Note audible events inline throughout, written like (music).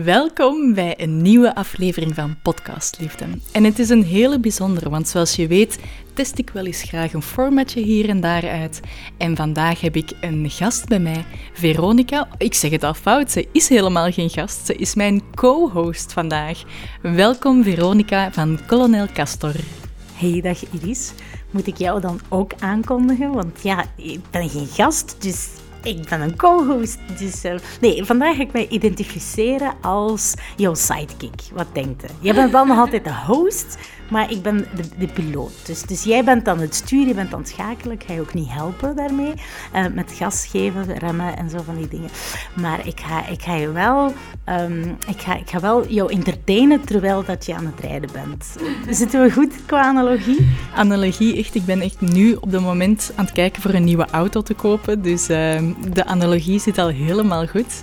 Welkom bij een nieuwe aflevering van Podcast Liefde. En het is een hele bijzondere, want zoals je weet test ik wel eens graag een formatje hier en daar uit. En vandaag heb ik een gast bij mij, Veronica. Ik zeg het al fout, ze is helemaal geen gast, ze is mijn co-host vandaag. Welkom Veronica van Colonel Castor. Hey, dag Iris. Moet ik jou dan ook aankondigen? Want ja, ik ben geen gast, dus ik ben een co-host. Dus, uh, nee, vandaag ga ik mij identificeren als jouw sidekick. Wat denkt je? Jij bent wel nog altijd de host, maar ik ben de, piloot. Dus, dus jij bent dan het stuur, je bent aan het schakelen. Ik ga je ook niet helpen daarmee. Uh, met gas geven, remmen en zo van die dingen. Maar ik ga, ik ga je wel, um, ik ga, ik wel jou entertainen terwijl dat je aan het rijden bent. Zitten we goed qua analogie? Analogie, echt. Ik ben echt nu op het moment aan het kijken voor een nieuwe auto te kopen. Dus uh, de analogie zit al helemaal goed.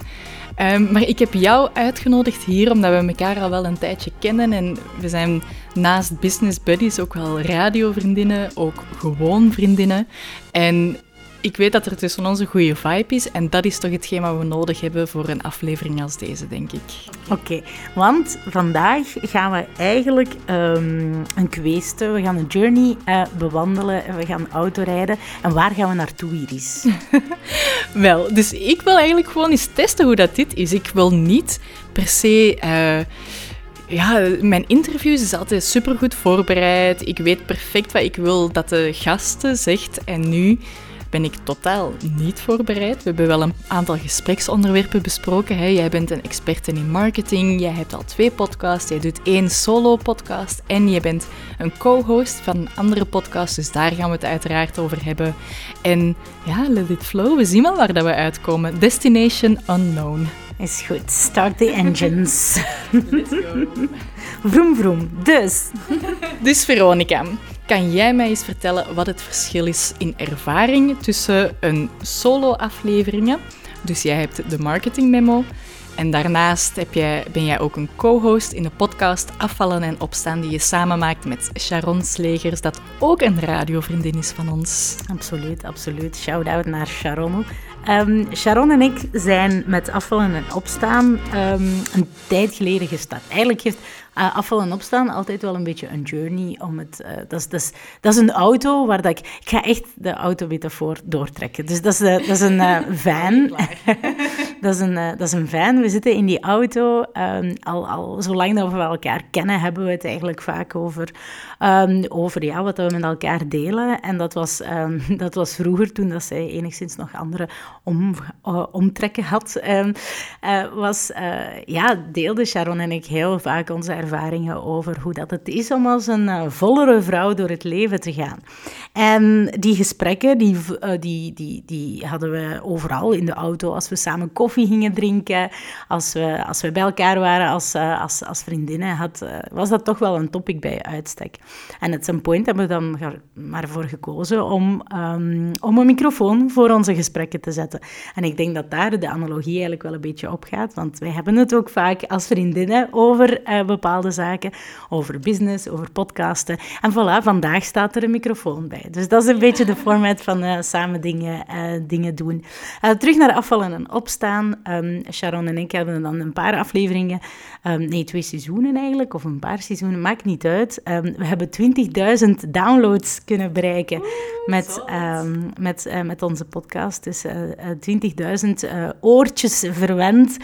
Um, maar ik heb jou uitgenodigd hier omdat we elkaar al wel een tijdje kennen en we zijn naast business buddies ook wel radiovriendinnen, ook gewoon vriendinnen. En ik weet dat er tussen ons een goede vibe is en dat is toch hetgeen wat we nodig hebben voor een aflevering als deze, denk ik. Oké, okay, want vandaag gaan we eigenlijk um, een kweesten, we gaan een journey uh, bewandelen en we gaan autorijden. En waar gaan we naartoe, Iris? (laughs) Wel, dus ik wil eigenlijk gewoon eens testen hoe dat dit is. Ik wil niet per se... Uh, ja, mijn interviews is altijd supergoed voorbereid. Ik weet perfect wat ik wil dat de gasten zegt. En nu ben ik totaal niet voorbereid. We hebben wel een aantal gespreksonderwerpen besproken. Hè. Jij bent een expert in marketing, jij hebt al twee podcasts, jij doet één solo-podcast en je bent een co-host van een andere podcast, dus daar gaan we het uiteraard over hebben. En ja, let it flow, we zien wel waar dat we uitkomen. Destination Unknown. Is goed, start the engines. (laughs) Let's go. vroom vroom, dus. (laughs) Dus Veronica, kan jij mij eens vertellen wat het verschil is in ervaring tussen een solo-afleveringen, dus jij hebt de marketing memo, en daarnaast heb jij, ben jij ook een co-host in de podcast Afvallen en Opstaan, die je samen maakt met Sharon Slegers, dat ook een radiovriendin is van ons. Absoluut, absoluut. Shout-out naar Sharon. Um, Sharon en ik zijn met Afvallen en Opstaan um, een tijd geleden gestart. Eigenlijk heeft uh, afval en opstaan altijd wel een beetje een journey om het. Uh, dat, is, dat, is, dat is een auto waar dat ik. Ik ga echt de autometafoor doortrekken. Dus dat is, uh, dat is een (laughs) van. (laughs) dat, is een, dat is een van. We zitten in die auto. Um, al, al zolang dat we elkaar kennen, hebben we het eigenlijk vaak over, um, over ja, wat we met elkaar delen. En dat was, um, (laughs) dat was vroeger, toen dat zij enigszins nog andere om, omtrekken had. was, ja, deelde Sharon en ik heel vaak onze ervaringen over hoe dat het is om als een uh, vollere vrouw door het leven te gaan. En die gesprekken, die, uh, die, die, die hadden we overal in de auto, als we samen koffie gingen drinken, als we, als we bij elkaar waren als, uh, als, als vriendinnen, had, was dat toch wel een topic bij uitstek. En at some point hebben we dan maar voor gekozen om, um, om een microfoon voor onze gesprekken te zetten. En ik denk dat daar de analogie eigenlijk wel een beetje op gaat, want wij hebben het ook vaak als vriendinnen over bepaalde bepaalde zaken, over business, over podcasten. En voilà, vandaag staat er een microfoon bij. Dus dat is een beetje de format van uh, samen dingen, uh, dingen doen. Uh, terug naar afvallen en opstaan. Um, Sharon en ik hebben dan een paar afleveringen, um, nee, twee seizoenen eigenlijk, of een paar seizoenen, maakt niet uit. Um, we hebben 20.000 downloads kunnen bereiken met, met, met onze podcast. Dus 20.000 oortjes verwend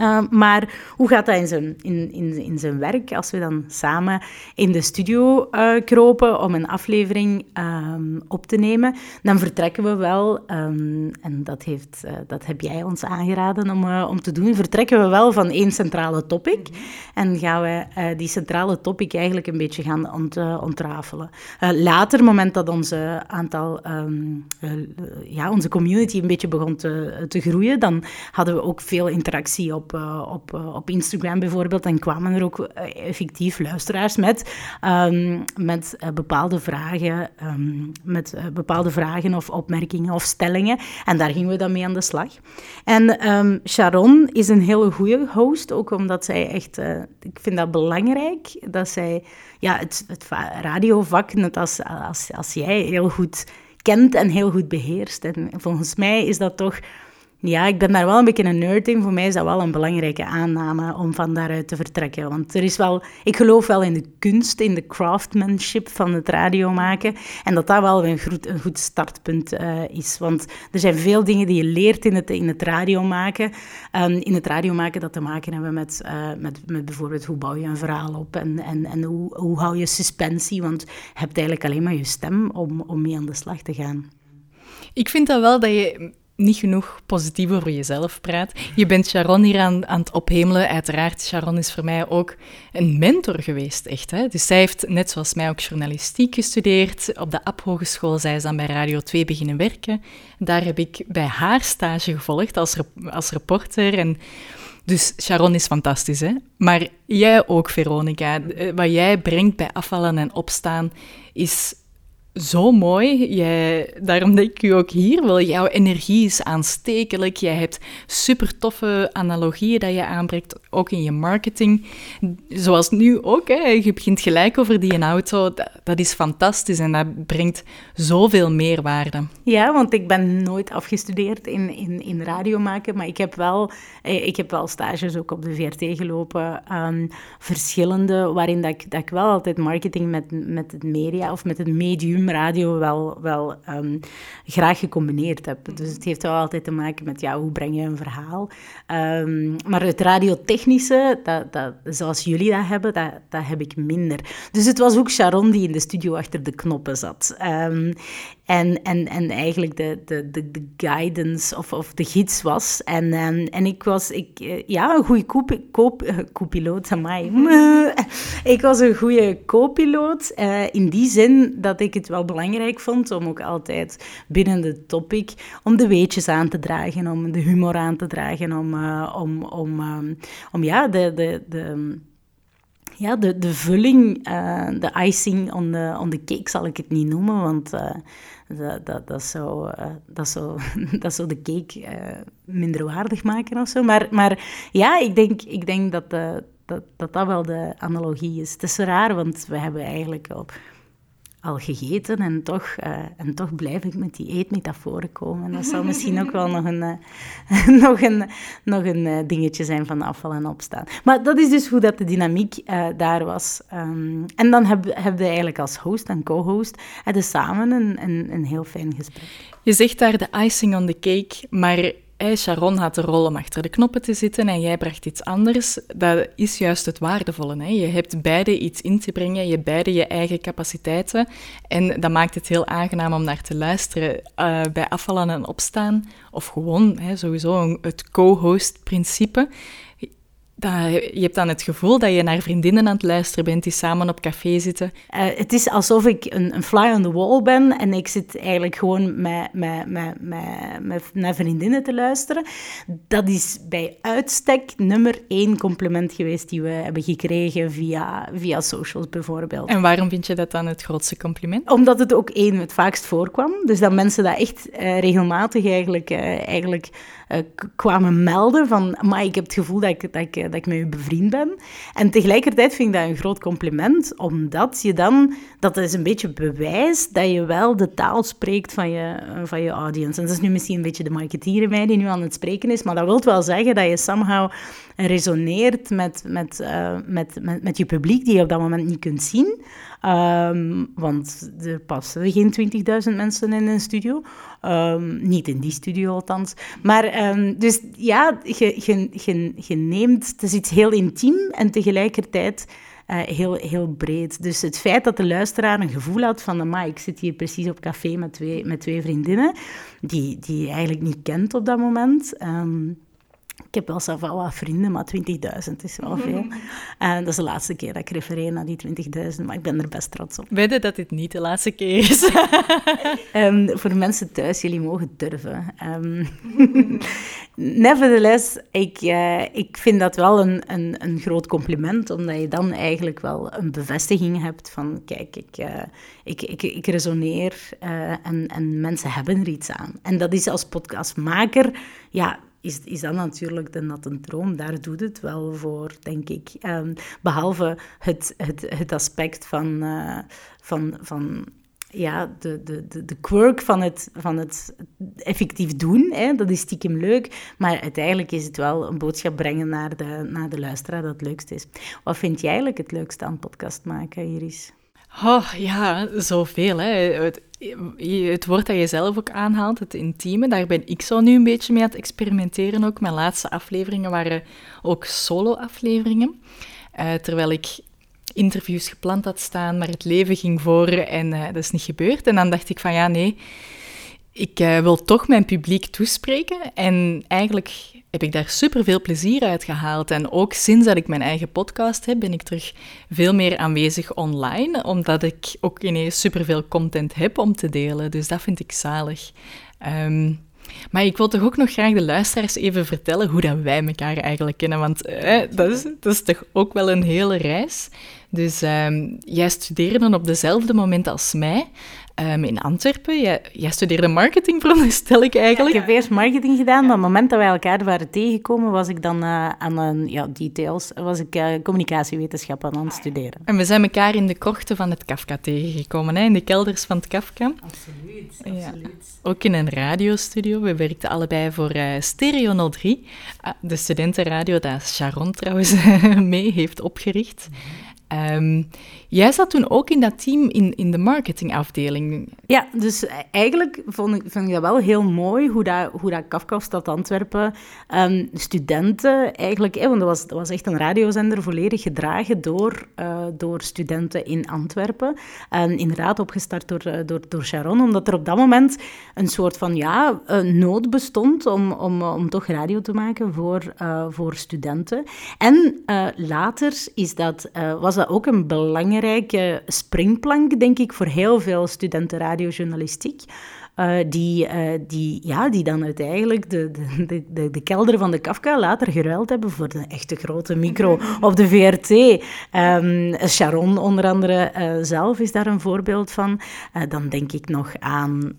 uh, maar hoe gaat dat in zijn, in, in, in zijn werk als we dan samen in de studio uh, kropen om een aflevering um, op te nemen? Dan vertrekken we wel, um, en dat, heeft, uh, dat heb jij ons aangeraden om, om te doen, vertrekken we wel van één centrale topic en gaan we die centrale topic eigenlijk een beetje gaan ont, ontrafelen. later, moment dat onze aantal, um, ja, onze community een beetje begon te, te groeien, dan hadden we ook veel interactie op op, uh, op, uh, op Instagram bijvoorbeeld. En kwamen er ook effectief luisteraars met, um, met bepaalde vragen, um, met bepaalde vragen of opmerkingen of stellingen. En daar gingen we dan mee aan de slag. En um, Sharon is een hele goede host, ook omdat zij echt, ik vind dat belangrijk, dat zij ja, het, het radiovak, net als, als, als jij, heel goed kent en heel goed beheerst. En volgens mij is dat toch Ja, ik ben daar wel een beetje een nerd in. Voor mij is dat wel een belangrijke aanname om van daaruit te vertrekken. Want er is wel, ik geloof wel in de kunst, in de craftsmanship van het radio maken. En dat dat wel een goed, een goed startpunt uh, is. Want er zijn veel dingen die je leert in het, in het radio maken. Um, in het radio maken dat te maken hebben met, uh, met, met bijvoorbeeld hoe bouw je een verhaal op en, en, en hoe, hoe hou je suspensie. Want je hebt eigenlijk alleen maar je stem om, om mee aan de slag te gaan. Ik vind dat wel dat je niet genoeg positief over jezelf praat. Je bent Sharon hier aan, aan het ophemelen. Uiteraard, Sharon is voor mij ook een mentor geweest, echt. Hè? Dus zij heeft, net zoals mij, ook journalistiek gestudeerd. Op de AP Hogeschool, zij is dan bij Radio 2 beginnen werken. Daar heb ik bij haar stage gevolgd als, als reporter en... Dus Sharon is fantastisch, hè? Maar jij ook, Veronica. Wat jij brengt bij afvallen en opstaan is zo mooi. Jij, daarom denk ik u ook hier wil. Jouw energie is aanstekelijk. Jij hebt super toffe analogieën dat je aanbrengt, ook in je marketing. Zoals nu ook. Hè. Je begint gelijk over die auto. Dat, is fantastisch en dat brengt zoveel meerwaarde. Ja, want ik ben nooit afgestudeerd in, in, in radio maken, maar ik heb wel, eh, ik heb wel stages ook op de VRT gelopen. Um, verschillende, waarin dat ik, dat ik wel altijd marketing met, met het media of met het medium radio wel, wel um, graag gecombineerd heb. Dus het heeft wel altijd te maken met ja, hoe breng je een verhaal. Um, maar het radiotechnische, dat, dat, zoals jullie dat hebben, dat, dat heb ik minder. Dus het was ook Sharon die in de studio achter de knoppen zat. Um, en, en, en eigenlijk de, de, de, de guidance of, of de gids was. En, um, en ik was, ik, eh, ja, een goede co-piloot, amai. (laughs) ik was een goede co-piloot uh, in die zin dat ik het wel belangrijk vond om ook altijd binnen de topic, om de weetjes aan te dragen, om de humor aan te dragen, om, uh, om, om, um, om ja, de... de, de ja, de, de vulling, uh, de icing on the, on the cake zal ik het niet noemen, want uh, dat, dat, dat, zou, uh, dat, zou, (laughs) dat zou de cake minderwaardig maken of zo. Maar, maar ja, ik denk, ik denk dat, dat, dat dat wel de analogie is. Het is raar, want we hebben eigenlijk op al gegeten en toch, uh, en toch blijf ik met die eetmetaforen komen. Dat zal misschien ook wel nog een, uh, (laughs) nog een, nog een uh, dingetje zijn van afval en opstaan. Maar dat is dus hoe dat de dynamiek daar was. Um, en dan heb, heb je eigenlijk als host en co-host samen een, een, een heel fijn gesprek. Je zegt daar de icing on the cake, maar Sharon had de rol om achter de knoppen te zitten en jij bracht iets anders. Dat is juist het waardevolle. Hè? Je hebt beide iets in te brengen, je beide je eigen capaciteiten. En dat maakt het heel aangenaam om naar te luisteren. Uh, bij afvallen en opstaan, of gewoon hè, sowieso het co-host-principe dat, je hebt dan het gevoel dat je naar vriendinnen aan het luisteren bent die samen op café zitten. Uh, het is alsof ik een, een, fly on the wall ben en ik zit eigenlijk gewoon met, met, met, met, naar vriendinnen te luisteren. Dat is bij uitstek nummer één compliment geweest die we hebben gekregen via, via socials bijvoorbeeld. En waarom vind je dat dan het grootste compliment? Omdat het ook één het vaakst voorkwam. Dus dat mensen dat echt uh, regelmatig eigenlijk, uh, eigenlijk kwamen melden van, maar ik heb het gevoel dat ik, dat ik dat ik met u bevriend ben. En tegelijkertijd vind ik dat een groot compliment, omdat je dan, dat is een beetje bewijs dat je wel de taal spreekt van je, van je audience. En dat is nu misschien een beetje de marketeer in mij die nu aan het spreken is, maar dat wil wel zeggen dat je somehow resoneert met, met, uh, met, met, met je publiek die je op dat moment niet kunt zien. Um, want er passen geen 20.000 mensen in een studio. Um, niet in die studio althans. Maar um, dus ja, je, neemt, het is iets heel intiem en tegelijkertijd uh, heel, heel breed. Dus het feit dat de luisteraar een gevoel had van, maar ik zit hier precies op café met twee, met twee vriendinnen, die, die je eigenlijk niet kent op dat moment. Ik heb wel zelf wel wat vrienden, maar 20.000 is wel veel. (laughs) En dat is de laatste keer dat ik refereer naar die 20.000, maar ik ben er best trots op. Weet je dat dit niet de laatste keer is? um, (laughs) voor mensen thuis, jullie mogen durven. Um, (laughs) nevertheless, ik, uh, ik vind dat wel een, een, een groot compliment, omdat je dan eigenlijk wel een bevestiging hebt van, kijk, ik, uh, ik, ik, ik resoneer uh, en, en mensen hebben er iets aan. En dat is als podcastmaker, ja is, is dat natuurlijk de natte droom. Daar doet het wel voor, denk ik. Um, behalve het, het, het aspect van, uh, van, van ja, de, de, de, de quirk van het, van het effectief doen. Hè, dat is stiekem leuk. Maar uiteindelijk is het wel een boodschap brengen naar de, naar de luisteraar dat het leukste is. Wat vind jij eigenlijk het leukste aan podcast maken, Iris? Oh, ja, zoveel. Hè. Het, het woord dat je zelf ook aanhaalt, het intieme, daar ben ik zo nu een beetje mee aan het experimenteren ook. Mijn laatste afleveringen waren ook solo-afleveringen. Uh, terwijl ik interviews gepland had staan, maar het leven ging voor en uh, dat is niet gebeurd. En dan dacht ik van ja, nee, ik uh, wil toch mijn publiek toespreken. En eigenlijk heb ik daar super veel plezier uit gehaald. En ook sinds dat ik mijn eigen podcast heb, ben ik terug veel meer aanwezig online, omdat ik ook ineens super veel content heb om te delen. Dus dat vind ik zalig. Um, maar ik wil toch ook nog graag de luisteraars even vertellen hoe dat wij elkaar eigenlijk kennen. Want eh, dat, is, dat is toch ook wel een hele reis. Dus um, jij studeerde op dezelfde moment als mij. Um, in Antwerpen. Jij, jij, studeerde marketing, (laughs) veronderstel ik eigenlijk. ik heb eerst marketing gedaan, maar op het moment dat wij elkaar waren tegengekomen, was ik dan uh, aan een, ja, details, was ik uh, communicatiewetenschappen aan het studeren. En we zijn elkaar in de krochten van het Kafka tegengekomen, hè? in de kelders van het Kafka. Absoluut, absoluut. Ja. Ook in een radiostudio. We werkten allebei voor uh, Stereo 03, ah, de studentenradio dat Sharon trouwens (laughs) mee heeft opgericht. Mm -hmm. Um, jij zat toen ook in dat team in, in de marketingafdeling. Ja, dus eigenlijk vond ik, vond ik dat wel heel mooi hoe dat, hoe dat Kafka Stad Antwerpen um, studenten eigenlijk... want dat was, dat was echt een radiozender volledig gedragen door, uh, door studenten in Antwerpen. En inderdaad opgestart door, uh, door, door Sharon, omdat er op dat moment een soort van ja, nood bestond om, om, om toch radio te maken voor, uh, voor studenten. En later is dat, was dat ook een belangrijke springplank, denk ik, voor heel veel studenten radiojournalistiek. Uh, die, uh, die, ja, die dan uiteindelijk de, de, de, de, kelder van de Kafka later geruild hebben voor de echte grote micro (laughs) op de VRT. Um, ehm, Sharon onder andere uh, zelf is daar een voorbeeld van. dan denk ik nog aan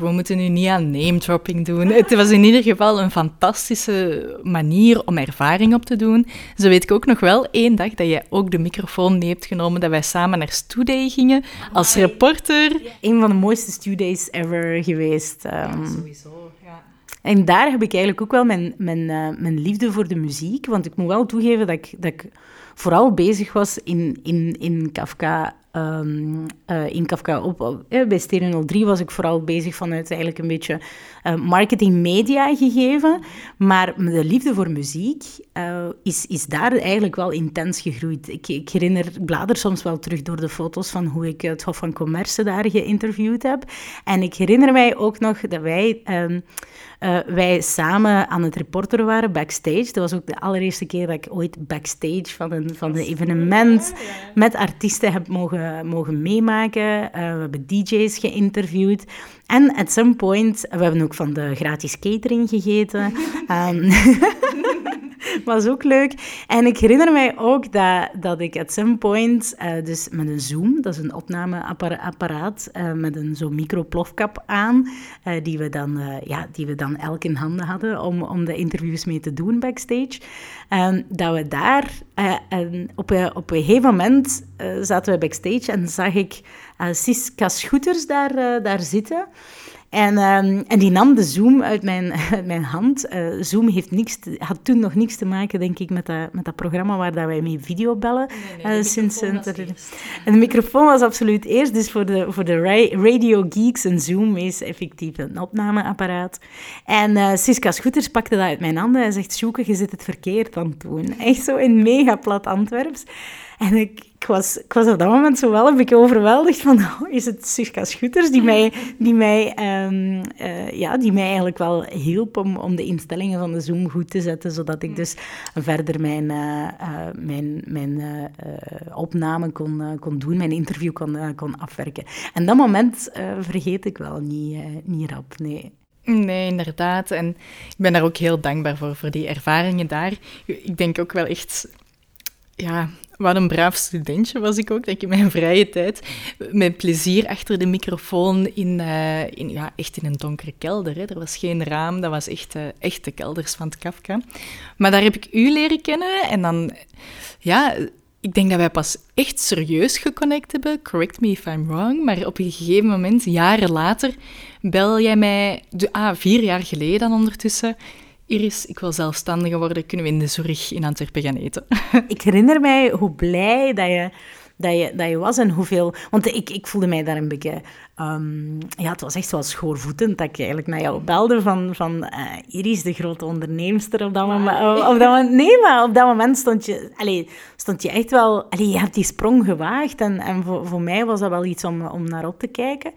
we moeten nu niet aan name-dropping doen. Het was in ieder geval een fantastische manier om ervaring op te doen. Zo weet ik ook nog wel één dag dat jij ook de microfoon mee hebt genomen, dat wij samen naar Studay gingen als reporter. Een van de mooiste Studays ever geweest. Um, ja, sowieso, ja. En daar heb ik eigenlijk ook wel mijn, mijn, uh, mijn liefde voor de muziek. Want ik moet wel toegeven dat ik, dat ik vooral bezig was in, in, in Kafka Um, uh, in Kafka op, uh, bij Stereo 03 was ik vooral bezig vanuit eigenlijk een beetje uh, marketing media gegeven. Maar de liefde voor muziek is, is daar eigenlijk wel intens gegroeid. Ik, ik herinner, ik blader soms wel terug door de foto's van hoe ik het Hof van Commerce daar geïnterviewd heb. En ik herinner mij ook nog dat wij... Um, uh, wij samen aan het reporteren waren backstage. Dat was ook de allereerste keer dat ik ooit backstage van een, van een evenement met artiesten heb mogen, mogen meemaken. Uh, we hebben DJ's geïnterviewd. En at some point, we hebben ook van de gratis catering gegeten. um, (laughs) (laughs) was ook leuk. En ik herinner mij ook dat, dat ik at some point, uh, dus met een Zoom, dat is een opnameapparaat, uh, met een zo'n microplofkap aan, uh, die, we dan, ja, die we dan elk in handen hadden om, om de interviews mee te doen backstage. Um, dat we daar op, een, op een gegeven moment zaten we backstage en zag ik Siska Schoeters daar, daar zitten. En, um, en die nam de Zoom uit mijn, (laughs) uit mijn hand. Uh, Zoom heeft niks te, had toen nog niks te maken, denk ik, met dat, met dat programma waar dat wij mee videobellen. Nee, nee, uh, sinds, en de microfoon was absoluut eerst. Dus voor de, voor de radio geeks, een Zoom is effectief een opnameapparaat. En uh, Siska Schoeters pakte dat uit mijn handen en zegt, Sjoeke, je zit het verkeerd aan het doen. Echt zo in mega plat Antwerps. En ik, ik, was, ik was op dat moment zo wel een beetje overweldigd van, (laughs) oh, is het Sirka Schutters die mij, die, mij, um, uh, ja, die mij eigenlijk wel hielp om, om de instellingen van de Zoom goed te zetten, zodat ik dus verder mijn, uh, uh, mijn, mijn opname kon, kon doen, mijn interview kon, kon afwerken. En dat moment vergeet ik wel niet, niet rap, nee. Nee, inderdaad. En ik ben daar ook heel dankbaar voor, voor die ervaringen daar. Ik denk ook wel echt ja, wat een braaf studentje was ik ook, denk ik, in mijn vrije tijd. Met plezier achter de microfoon in, uh, in ja, echt in een donkere kelder. Hè. Er was geen raam, dat was echt, uh, echt de kelders van het Kafka. Maar daar heb ik u leren kennen en dan, ja, ik denk dat wij pas echt serieus geconnect hebben. Correct me if I'm wrong. Maar op een gegeven moment, jaren later, bel jij mij... Ah, vier jaar geleden dan ondertussen. Iris, ik wil zelfstandiger worden. Kunnen we in de zorg in Antwerpen gaan eten? (laughs) Ik herinner mij hoe blij dat je dat je, dat je was en hoeveel... Want ik, ik voelde mij daar een beetje... Um, ja, het was echt wel schoorvoetend dat ik eigenlijk naar jou belde van, van uh, Iris, de grote onderneemster op dat moment. Op, dat moment nee, maar op dat moment stond je, allez, stond je echt wel... Allez, je hebt die sprong gewaagd en, en voor, voor mij was dat wel iets om, om naar op te kijken.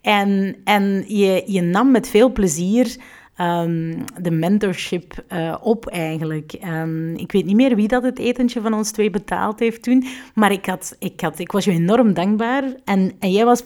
En, en je, je nam met veel plezier um, de mentorship uh, op eigenlijk. Um, ik weet niet meer wie dat het etentje van ons twee betaald heeft toen, maar ik, had, ik, had, ik was je enorm dankbaar en, en jij was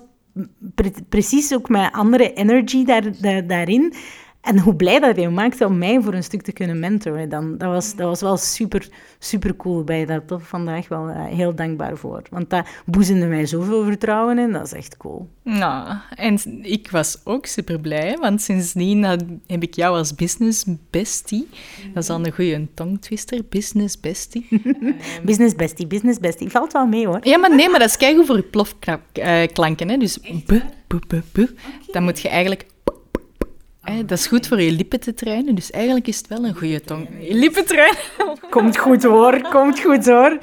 pre precies ook met andere energy daar, daarin. En hoe blij dat hij maakte om mij voor een stuk te kunnen mentoren. Dan, dat, was, dat was wel super, super cool bij dat. Toch vandaag wel uh, heel dankbaar voor. Want dat boezemde mij zoveel vertrouwen in. Dat is echt cool. Nou, en ik was ook super blij. Want sindsdien heb ik jou als business bestie. Dat is al een goede tongtwister. Business bestie. (laughs) business bestie, business bestie. Valt wel mee hoor. Ja, maar nee, maar dat is keigoed voor je plofklanken. Uh, dus bu, bu, bu, bu. Dan moet je eigenlijk dat is goed voor je lippen te trainen, dus eigenlijk is het wel een goede tong. Lippen trainen. Komt goed hoor, komt goed hoor.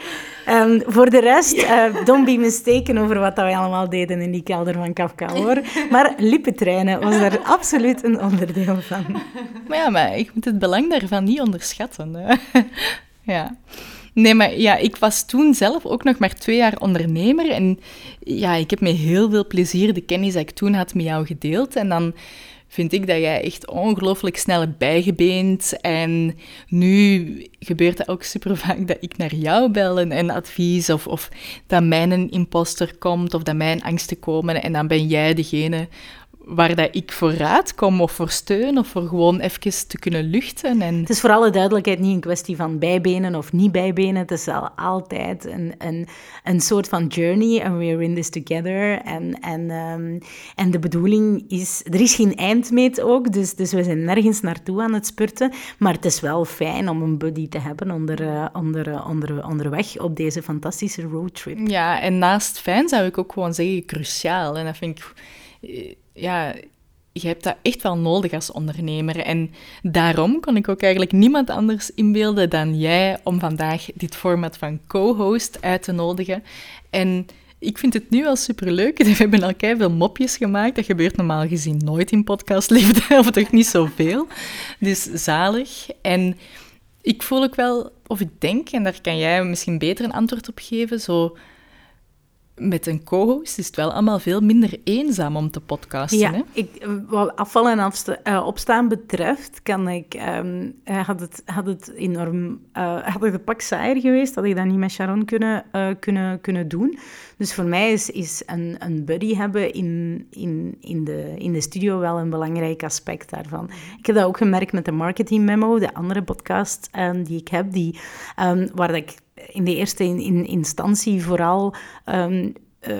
Um, voor de rest, uh, don't be mistaken over wat wij allemaal deden in die kelder van Kafka hoor. Maar lippen trainen was daar absoluut een onderdeel van. Maar ja, maar ik moet het belang daarvan niet onderschatten. Hè. ja. Nee, maar ja, ik was toen zelf ook nog maar twee jaar ondernemer. En ja, ik heb met heel veel plezier de kennis die ik toen had met jou gedeeld. En dan vind ik dat jij echt ongelooflijk snel hebt bijgebeend. En nu gebeurt het ook super vaak dat ik naar jou bel en, advies, of, of dat mijn imposter komt, of dat mijn angsten komen. En dan ben jij degene waar dat ik voor raad kom of voor steun of voor gewoon even te kunnen luchten. En... Het is voor alle duidelijkheid niet een kwestie van bijbenen of niet bijbenen. Het is al altijd een, een, een soort van journey and we're in this together. En, en, um, en de bedoeling is... Er is geen eindmeet ook, dus, dus we zijn nergens naartoe aan het spurten. Maar het is wel fijn om een buddy te hebben onder, uh, onder, uh, onder, onderweg op deze fantastische roadtrip. Ja, en naast fijn zou ik ook gewoon zeggen cruciaal. En dat vind ik ja, je hebt dat echt wel nodig als ondernemer. En daarom kon ik ook eigenlijk niemand anders inbeelden dan jij om vandaag dit format van co-host uit te nodigen. En ik vind het nu al superleuk. (laughs) We hebben al veel mopjes gemaakt. Dat gebeurt normaal gezien nooit in podcastliefde, (laughs) of toch niet zoveel. Dus zalig. En ik voel ook wel, of ik denk, en daar kan jij misschien beter een antwoord op geven, zo met een co-host is het wel allemaal veel minder eenzaam om te podcasten. Ja, hè? Ik, wat afval en uh, opstaan betreft, kan ik, um, had, het, had het enorm, uh, had het een pak saaier geweest, had ik dat niet met Sharon kunnen, uh, kunnen, kunnen doen. Dus voor mij is, is een, een buddy hebben in, in, in, de, in de studio wel een belangrijk aspect daarvan. Ik heb dat ook gemerkt met de Marketing Memo, de andere podcast um, die ik heb, die, um, waar ik in de eerste in, instantie vooral um, uh,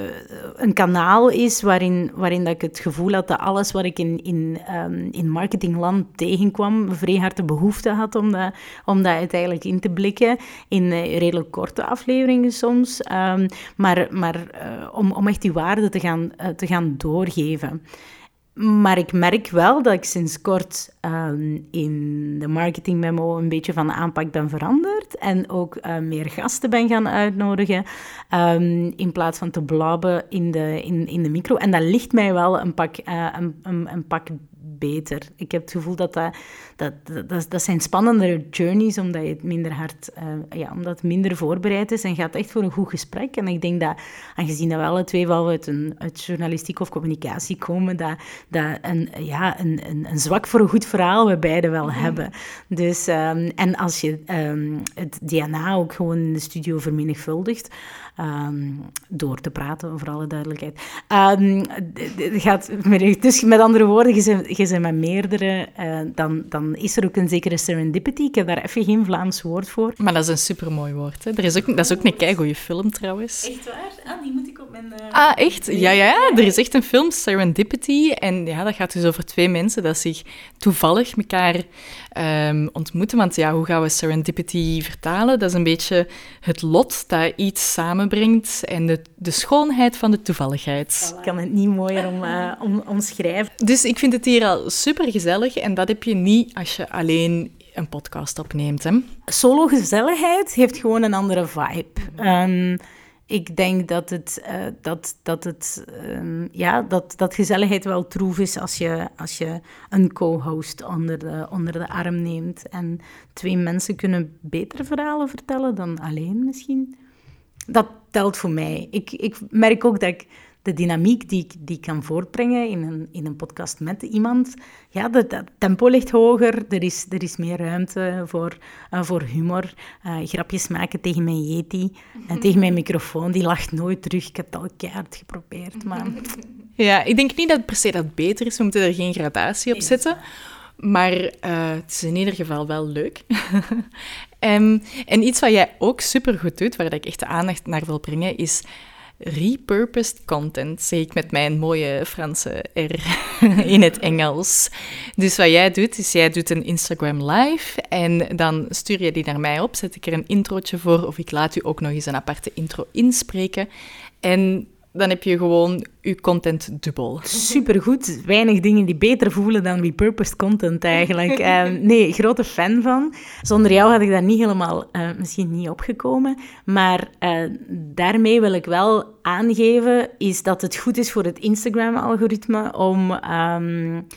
een kanaal is waarin, waarin dat ik het gevoel had dat alles wat ik in, in, um, in marketingland tegenkwam, vrij hard behoefte had om dat, om dat uiteindelijk in te blikken. In uh, redelijk korte afleveringen soms. Um, maar maar uh, om, om echt die waarde te gaan, te gaan doorgeven. Maar ik merk wel dat ik sinds kort um, in de marketing memo een beetje van de aanpak ben veranderd. En ook uh, meer gasten ben gaan uitnodigen. Um, in plaats van te blabben in de, in, in de micro. En dat ligt mij wel een pak, uh, een, een, een pak beter. Ik heb het gevoel dat dat, dat, dat, dat zijn spannendere journeys, omdat je het minder hard, uh, ja, omdat het minder voorbereid is en gaat echt voor een goed gesprek. En ik denk dat, aangezien dat we alle twee wel uit, een, uit journalistiek of communicatie komen, dat, dat een, ja, een, een, een zwak voor een goed verhaal we beide wel mhm. hebben. Dus, um, en als je um, het DNA ook gewoon in de studio vermenigvuldigt, um, door te praten, voor alle duidelijkheid. Um, gaat, dus met andere woorden, je bent, je met meerdere, uh, dan, dan is er ook een zekere serendipity. Ik heb daar even geen Vlaams woord voor. Maar dat is een supermooi woord. Hè? Er is ook, dat is ook een keigoede film trouwens. Echt waar? Ah, die moet ik op mijn ah, echt? Ja, ja, er is echt een film, Serendipity. En ja, dat gaat dus over twee mensen dat zich toevallig elkaar ehm, ontmoeten. Want ja, hoe gaan we serendipity vertalen? Dat is een beetje het lot dat iets samenbrengt en de, de schoonheid van de toevalligheid. Ik kan het niet mooier om, uh, om, omschrijven. Dus ik vind het hier al super gezellig en dat heb je niet als je alleen een podcast opneemt. Hè? Solo gezelligheid heeft gewoon een andere vibe. Um, ik denk dat het, uh, dat, dat, het um, ja, dat, dat gezelligheid wel troef is als je, als je een co-host onder de, onder de arm neemt. En twee mensen kunnen betere verhalen vertellen dan alleen misschien. Dat telt voor mij. Ik, ik merk ook dat ik de dynamiek die ik, die ik kan voortbrengen in een, in een podcast met iemand, ja, het tempo ligt hoger, er is, er is meer ruimte voor, uh, voor humor. Uh, grapjes maken tegen mijn Yeti en (laughs) tegen mijn microfoon, die lacht nooit terug. Ik heb het al keihard geprobeerd, maar... (laughs) Ja, ik denk niet dat per se dat beter is, we moeten er geen gradatie op zetten. Maar uh, het is in ieder geval wel leuk. um, (laughs) en iets wat jij ook super goed doet, waar ik echt de aandacht naar wil brengen, is repurposed content, zeg ik met mijn mooie Franse R (laughs) in het Engels. Dus wat jij doet, is jij doet een Instagram live en dan stuur je die naar mij op, zet ik er een introotje voor of ik laat u ook nog eens een aparte intro inspreken. En dan heb je gewoon je content dubbel. Supergoed. Weinig dingen die beter voelen dan repurposed content eigenlijk. uh, (laughs) nee, grote fan van. Zonder jou had ik daar niet helemaal uh, misschien niet opgekomen. Maar uh, daarmee wil ik wel aangeven is dat het goed is voor het Instagram-algoritme om, um,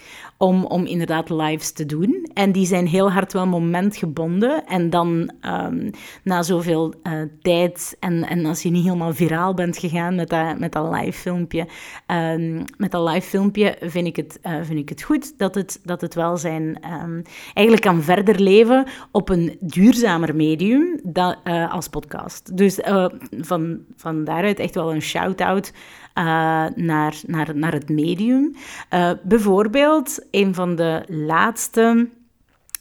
om, om inderdaad lives te doen. En die zijn heel hard wel momentgebonden. En dan um, na zoveel uh, tijd en, en als je niet helemaal viraal bent gegaan met dat, met dat live filmpje, um, met dat live filmpje vind ik het, uh, vind ik het goed dat het, dat het wel zijn um, eigenlijk kan verder leven op een duurzamer medium dan, uh, als podcast. Dus van, van daaruit echt wel een shout-out uh, naar, naar, naar het medium. Uh, bijvoorbeeld, een van de laatste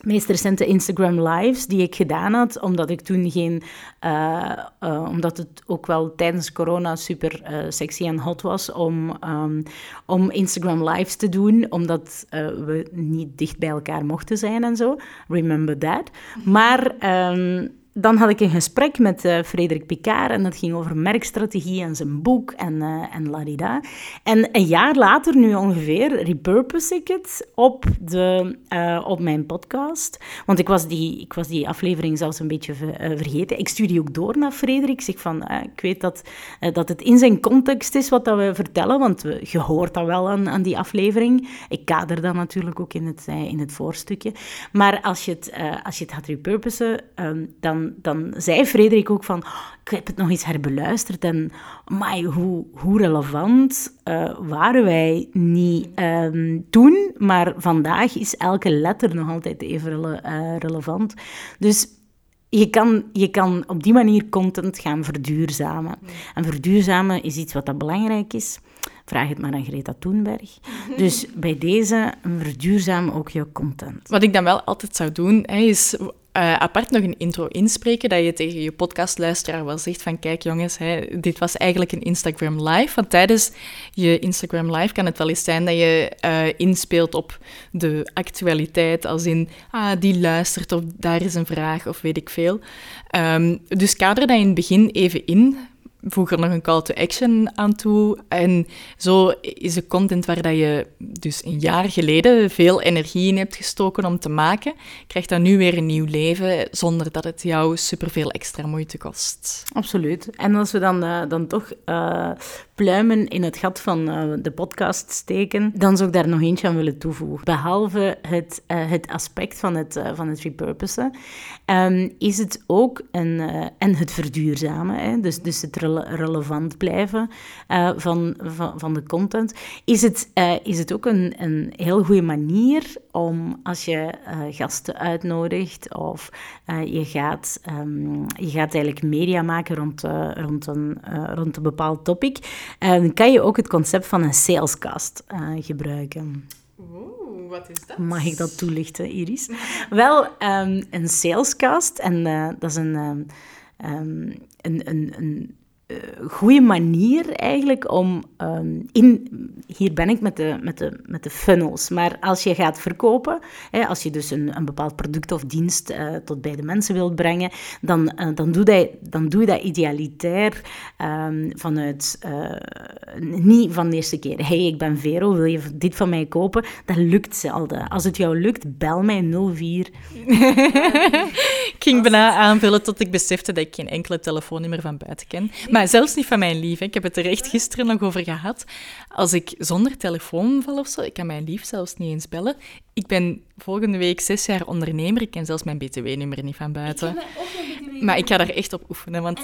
meest recente Instagram lives die ik gedaan had, omdat ik toen geen, uh, omdat het ook wel tijdens corona super sexy en hot was om, um, om Instagram lives te doen, omdat we niet dicht bij elkaar mochten zijn en zo. Remember that. Maar um, dan had ik een gesprek met uh, Frederik Picard en dat ging over merkstrategie en zijn boek en, uh, en ladida. En een jaar later, nu ongeveer, repurpose ik het op, de, uh, op mijn podcast. Want ik was, die, ik was die aflevering zelfs een beetje vergeten. Ik stuur die ook door naar Frederik. Ik zeg van, ik weet dat, dat het in zijn context is wat dat we vertellen, want we, je hoort dat wel aan, aan die aflevering. Ik kader dat natuurlijk ook in het, in het voorstukje. Maar als je het, als je het gaat repurposen, um, dan dan, zei Frederik ook van, oh, ik heb het nog eens herbeluisterd en my, hoe, hoe relevant uh, waren wij niet um, toen, maar vandaag is elke letter nog altijd even rele uh, relevant. Dus je kan, je kan op die manier content gaan verduurzamen. En verduurzamen is iets wat dat belangrijk is. Vraag het maar aan Greta Thunberg. (laughs) Dus bij deze, verduurzaam ook je content. Wat ik dan wel altijd zou doen, is uh, apart nog een intro inspreken, dat je tegen je podcastluisteraar wel zegt van kijk jongens, hè, dit was eigenlijk een Instagram live. Want tijdens je Instagram live kan het wel eens zijn dat je uh, inspeelt op de actualiteit, als in ah, die luistert of daar is een vraag of weet ik veel. Um, dus kader dat in het begin even in voeg er nog een call to action aan toe. En zo is de content waar dat je dus een jaar geleden veel energie in hebt gestoken om te maken, krijgt dan nu weer een nieuw leven zonder dat het jou superveel extra moeite kost. Absoluut. En als we dan, uh, dan toch uh, pluimen in het gat van uh, de podcast steken, dan zou ik daar nog eentje aan willen toevoegen. Behalve het, het aspect van het, van het repurposen, um, is het ook een, en het verduurzamen, hè? Dus, dus het relevant blijven uh, van, van, van de content, is het, uh, is het ook een, een heel goede manier om als je uh, gasten uitnodigt of je, gaat, um, je gaat eigenlijk media maken rond, rond, een, rond een bepaald topic, dan kan je ook het concept van een salescast gebruiken. Oeh, wat is dat? Mag ik dat toelichten, Iris? (laughs) Wel, um, een salescast, en dat is een, um, een, een, een goede manier eigenlijk om ehm, in... Hier ben ik met de, met, de, met de funnels. Maar als je gaat verkopen, hè, als je dus een, een bepaald product of dienst uh, tot bij de mensen wilt brengen, dan, uh, dan, doe, dat, dan doe je dat idealitair um, vanuit... Uh, niet van de eerste keer. hey, ik ben Vero, wil je dit van mij kopen? Dat lukt zelden. Als het jou lukt, bel mij 04. (laughs) ik ging bijna aanvullen tot ik besefte dat ik geen enkele telefoonnummer van buiten ken. Maar zelfs niet van mijn lief. Ik heb het er echt gisteren nog over gehad. Als ik zonder telefoon val of zo, ik kan mijn lief zelfs niet eens bellen. Ik ben volgende week zes jaar ondernemer. Ik ken zelfs mijn btw-nummer niet van buiten. Maar ik ga daar echt op oefenen. Want...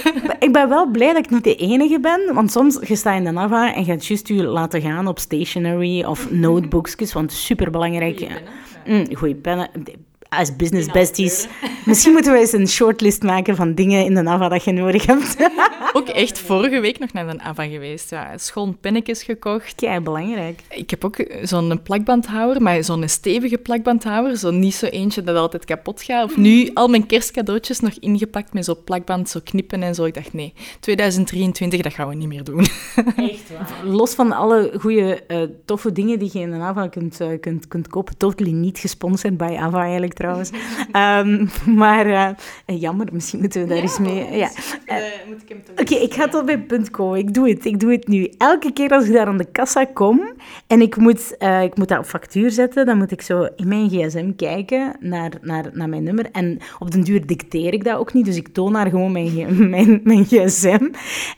(laughs) ik ben wel blij dat ik niet de enige ben. Want soms je staat in de Nava en gaat juist je laten gaan op stationery of (laughs) notebooks. Want superbelangrijk. Goeie pennen. Mm, pennen als business besties. (laughs) Misschien moeten we eens een shortlist maken van dingen in de AVA dat je nodig hebt. (laughs) Ook echt vorige week nog naar de AVA geweest. Ja, schoon pennetjes gekocht. Kijk, belangrijk. Ik heb ook zo'n plakbandhouder, maar zo'n stevige plakbandhouder. Zo niet zo eentje dat altijd kapot gaat. Of nu al mijn kerstcadeautjes nog ingepakt met zo'n plakband, zo knippen en zo. Ik dacht, nee, 2023, dat gaan we niet meer doen. (laughs) Echt waar. Los van alle goede, uh, toffe dingen die je in de AVA kunt, uh, kunt, kunt kopen. Totally niet gesponsord bij AVA eigenlijk trouwens. Um, (laughs) maar uh, jammer, misschien moeten we daar ja, eens mee... Ja. Uh, Oké, okay, ik ga tot bij punt komen. Ik doe het, ik doe het nu. Elke keer als ik daar aan de kassa kom en ik moet, uh, ik moet dat op factuur zetten, dan moet ik zo in mijn gsm kijken naar, naar, naar mijn nummer. En op den duur dicteer ik dat ook niet, dus ik toon haar gewoon mijn, (laughs) mijn, mijn gsm.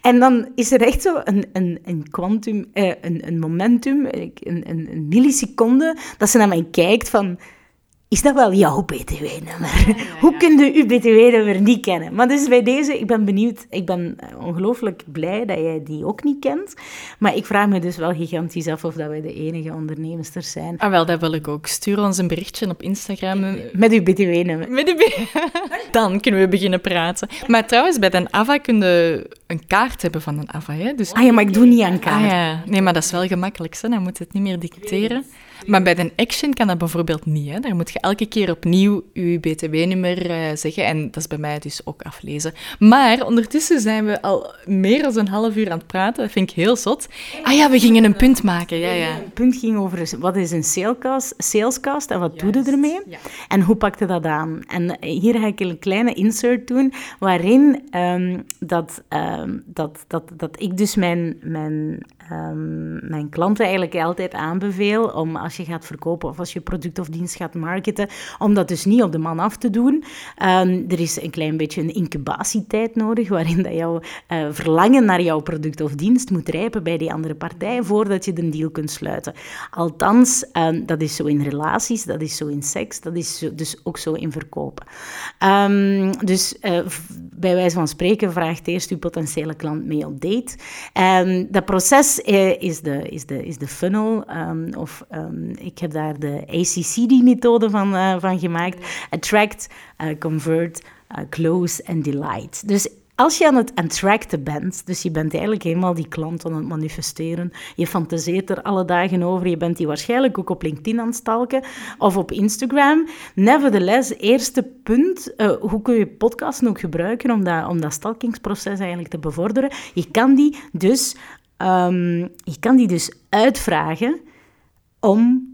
En dan is er echt zo een, een, een quantum, een, een momentum, een, een, een milliseconde, dat ze naar mij kijkt van is dat wel jouw BTW-nummer? Hoe kun je uw BTW-nummer niet kennen? Maar dus bij deze, ik ben benieuwd, ik ben ongelooflijk blij dat jij die ook niet kent. Maar ik vraag me dus wel gigantisch af of dat wij de enige ondernemers er zijn. Ah, wel, dat wil ik ook. Stuur ons een berichtje op Instagram. Met uw BTW-nummer. Met uw (laughs) Dan kunnen we beginnen praten. Maar trouwens, bij een AVA kun je een kaart hebben van een AVA. Hè? Dus... Ah ja, maar ik doe niet aan kaart. Ah, ja. Nee, maar dat is wel gemakkelijk. Hè? Dan moet het niet meer dicteren. Maar bij een action kan dat bijvoorbeeld niet. Hè? Daar moet je elke keer opnieuw je btw-nummer uh, zeggen. En dat is bij mij dus ook aflezen. Maar ondertussen zijn we al meer dan een half uur aan het praten. Dat vind ik heel zot. Ah ja, we gingen een punt maken. Ja, ja. Een punt ging over wat is een salescast, salescast en wat doe je ermee? En hoe pakte dat aan? En hier ga ik een kleine insert doen waarin um, dat, um, dat, dat, dat ik dus mijn, mijn um, mijn klanten eigenlijk altijd aanbeveel om als je gaat verkopen of als je product of dienst gaat marketen, om dat dus niet op de man af te doen. Um, er is een klein beetje een incubatietijd nodig waarin dat jouw uh, verlangen naar jouw product of dienst moet rijpen bij die andere partij voordat je de deal kunt sluiten. Althans, um, dat is zo in relaties, dat is zo in seks, dat is zo, dus ook zo in verkopen. dus uh, bij wijze van spreken vraagt eerst uw potentiële klant mee op date. dat proces eh, is, de, is, de, is de funnel. Um, of um, ik heb daar de ACCD-methode van, uh, van gemaakt. Attract, uh, Convert, uh, Close en Delight. Dus als je aan het attracten bent, dus je bent eigenlijk helemaal die klant aan het manifesteren, je fantaseert er alle dagen over, je bent die waarschijnlijk ook op LinkedIn aan het stalken of op Instagram. Nevertheless, eerste punt, hoe kun je podcasten ook gebruiken om dat, om dat stalkingsproces eigenlijk te bevorderen? Je kan die dus Um, je kan die dus uitvragen om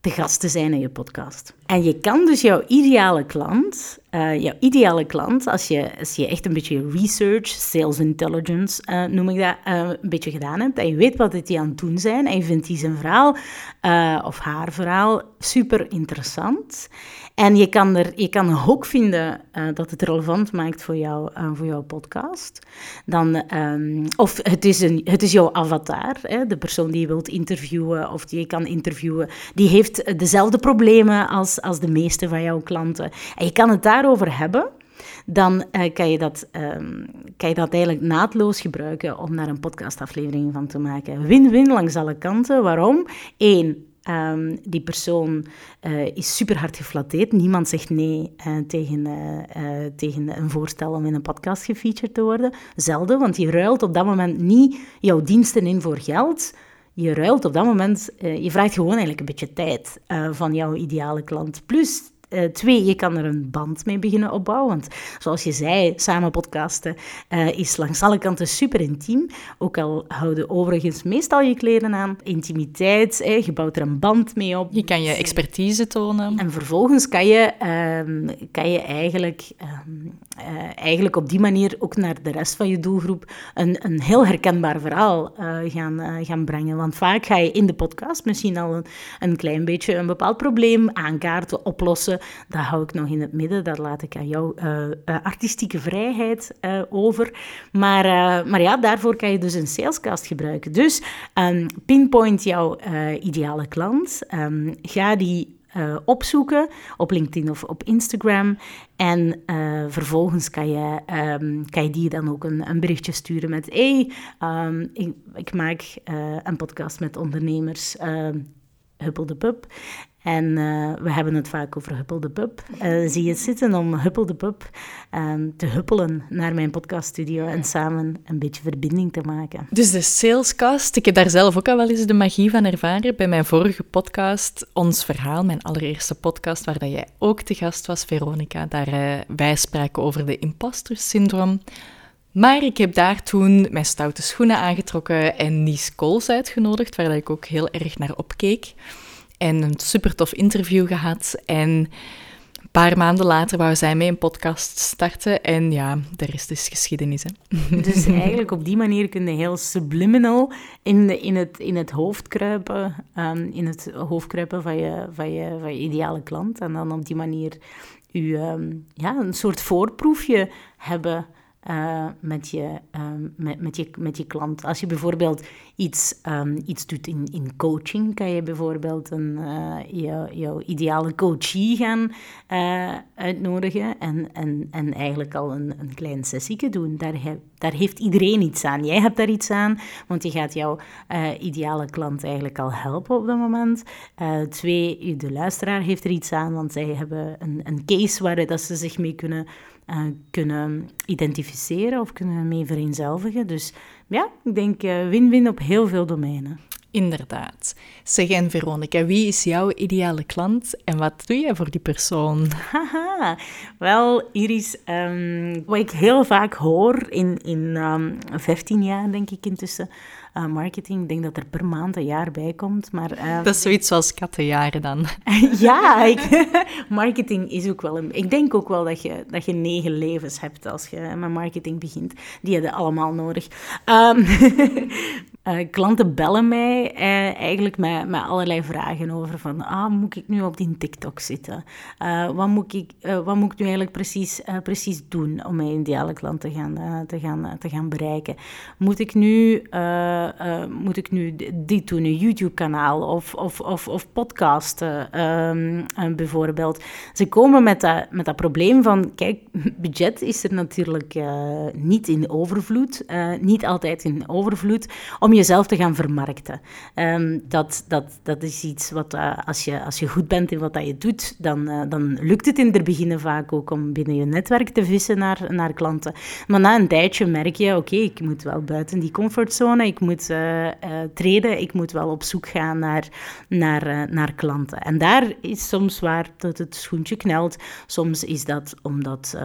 de gast te zijn in je podcast. En je kan dus jouw ideale klant, uh, jouw ideale klant, als je, als je echt een beetje research, sales intelligence uh, noem ik dat, uh, een beetje gedaan hebt, en je weet wat die aan het doen zijn, en je vindt die zijn verhaal of haar verhaal super interessant, en je kan, er, je kan een hoek vinden uh, dat het relevant maakt voor, jou, uh, voor jouw podcast. Dan, um, of het is, een, het is jouw avatar, hè, de persoon die je wilt interviewen of die je kan interviewen. Die heeft dezelfde problemen als, als de meeste van jouw klanten. En je kan het daarover hebben dan uh, kan, je dat, um, kan je dat eigenlijk naadloos gebruiken om daar een podcastaflevering van te maken. Win-win langs alle kanten. Waarom? Eén, Um, die persoon uh, is super hard geflatteerd. Niemand zegt nee uh, tegen, uh, tegen een voorstel om in een podcast gefeatured te worden. Zelden, want je ruilt op dat moment niet jouw diensten in voor geld. Je ruilt op dat moment, je vraagt gewoon eigenlijk een beetje tijd van jouw ideale klant. Plus, Uh, twee, je kan er een band mee beginnen opbouwen. Want zoals je zei, samen podcasten uh, is langs alle kanten super intiem. Ook al houden overigens meestal je kleren aan. Intimiteit, je bouwt er een band mee op. Je kan je expertise tonen. En vervolgens kan je, um, kan je eigenlijk, um, uh, eigenlijk op die manier ook naar de rest van je doelgroep een, een heel herkenbaar verhaal gaan, gaan brengen. Want vaak ga je in de podcast misschien al een, een klein beetje een bepaald probleem aankaarten, oplossen. Dat hou ik nog in het midden, dat laat ik aan jouw uh, artistieke vrijheid uh, over. Maar, maar ja, daarvoor kan je dus een salescast gebruiken. Dus um, pinpoint jouw ideale klant. Um, ga die opzoeken op LinkedIn of op Instagram. En vervolgens kan je, um, kan je die dan ook een, een berichtje sturen met: Hey, ik, ik, maak een podcast met ondernemers. Huppel de Pub. En uh, we hebben het vaak over Huppel de Pub. Uh, zie je zitten om Huppel de Pub um, te huppelen naar mijn podcaststudio en samen een beetje verbinding te maken. Dus de salescast, ik heb daar zelf ook al wel eens de magie van ervaren. Bij mijn vorige podcast, Ons Verhaal, mijn allereerste podcast, waar jij ook te gast was, Veronica. Daar uh, wij spraken over de imposter syndroom. Maar ik heb daar toen mijn stoute schoenen aangetrokken en Nies Kools uitgenodigd, waar ik ook heel erg naar opkeek. En een super tof interview gehad. En een paar maanden later wou zij mee een podcast starten. En ja, de rest is geschiedenis. Hè? (laughs) Dus eigenlijk op die manier kun je heel subliminal in, in, het, in het hoofd kruipen. Um, in het hoofd kruipen van je, van, je, van je ideale klant. En dan op die manier u, um, ja, een soort voorproefje hebben uh, met, je, um, met, met, je, met je klant. Als je bijvoorbeeld iets, um, iets doet in, in coaching, kan je bijvoorbeeld een, je, jouw ideale coachie gaan uh, uitnodigen en, en, en eigenlijk al een, een klein sessie doen. Daar, he, daar heeft iedereen iets aan. Jij hebt daar iets aan, want je gaat jouw ideale klant eigenlijk al helpen op dat moment. twee, de luisteraar heeft er iets aan, want zij hebben een, een case waar dat ze zich mee kunnen uh, kunnen identificeren of kunnen mee vereenzelvigen. Dus ja, ik denk uh, win-win op heel veel domeinen. Inderdaad. Zeg en Veronica, wie is jouw ideale klant en wat doe jij voor die persoon? (laughs) Haha, wel Iris, um, wat ik heel vaak hoor in, in um, ehm, 15 jaar denk ik intussen, uh, marketing. Ik denk dat er per maand een jaar bij komt. Maar, uh, dat is zoiets zoals kattenjaren dan. (laughs) ja, ik, (laughs) marketing is ook wel een... Ik denk ook wel dat je, dat je negen levens hebt als je met marketing begint. Die hebben allemaal nodig. Um, (laughs) Uh, klanten bellen mij uh, eigenlijk met, met allerlei vragen over van, ah, moet ik nu op die TikTok zitten? Uh, wat, moet ik, wat nu eigenlijk precies, precies doen om mijn ideale klant te gaan, te gaan, te gaan bereiken? Moet ik nu, moet ik nu dit doen, een YouTube-kanaal of, of, of, of podcasten um, bijvoorbeeld? Ze komen met dat, met dat probleem van, kijk, (laughs) budget is er natuurlijk niet in overvloed, niet altijd in overvloed, om jezelf te gaan vermarkten. Um, dat, dat, dat is iets wat, uh, als, je, als je goed bent in wat dat je doet, dan, uh, dan lukt het in het begin vaak ook om binnen je netwerk te vissen naar, naar klanten. Maar na een tijdje merk je, oké, ik moet wel buiten die comfortzone, ik moet uh, treden, ik moet wel op zoek gaan naar, naar, naar klanten. En daar is soms waar dat het schoentje knelt. Soms is dat omdat,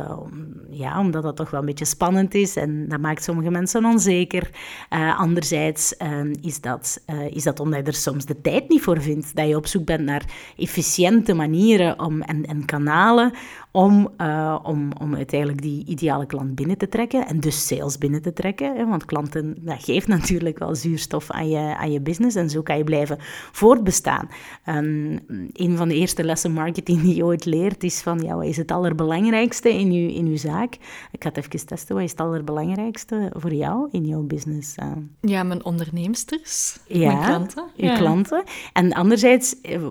ja, omdat dat toch wel een beetje spannend is en dat maakt sommige mensen onzeker. anderzijds Ehm, is, dat, uh, is dat omdat je er soms de tijd niet voor vindt. Dat je op zoek bent naar efficiënte manieren om, en, en kanalen om, uh, om, om uiteindelijk die ideale klant binnen te trekken en dus sales binnen te trekken. Hè, want klanten dat geeft (laughs) natuurlijk wel zuurstof aan je, aan je business en zo kan je blijven voortbestaan. Um, een van de eerste lessen marketing die je ooit leert is van ja, wat is het allerbelangrijkste in je, in uw zaak? Ik ga het even testen. Wat is het allerbelangrijkste voor jou in jouw business? Uh, ja, mijn onderneemsters, ja, mijn klanten. Je ja. klanten. En anderzijds eh,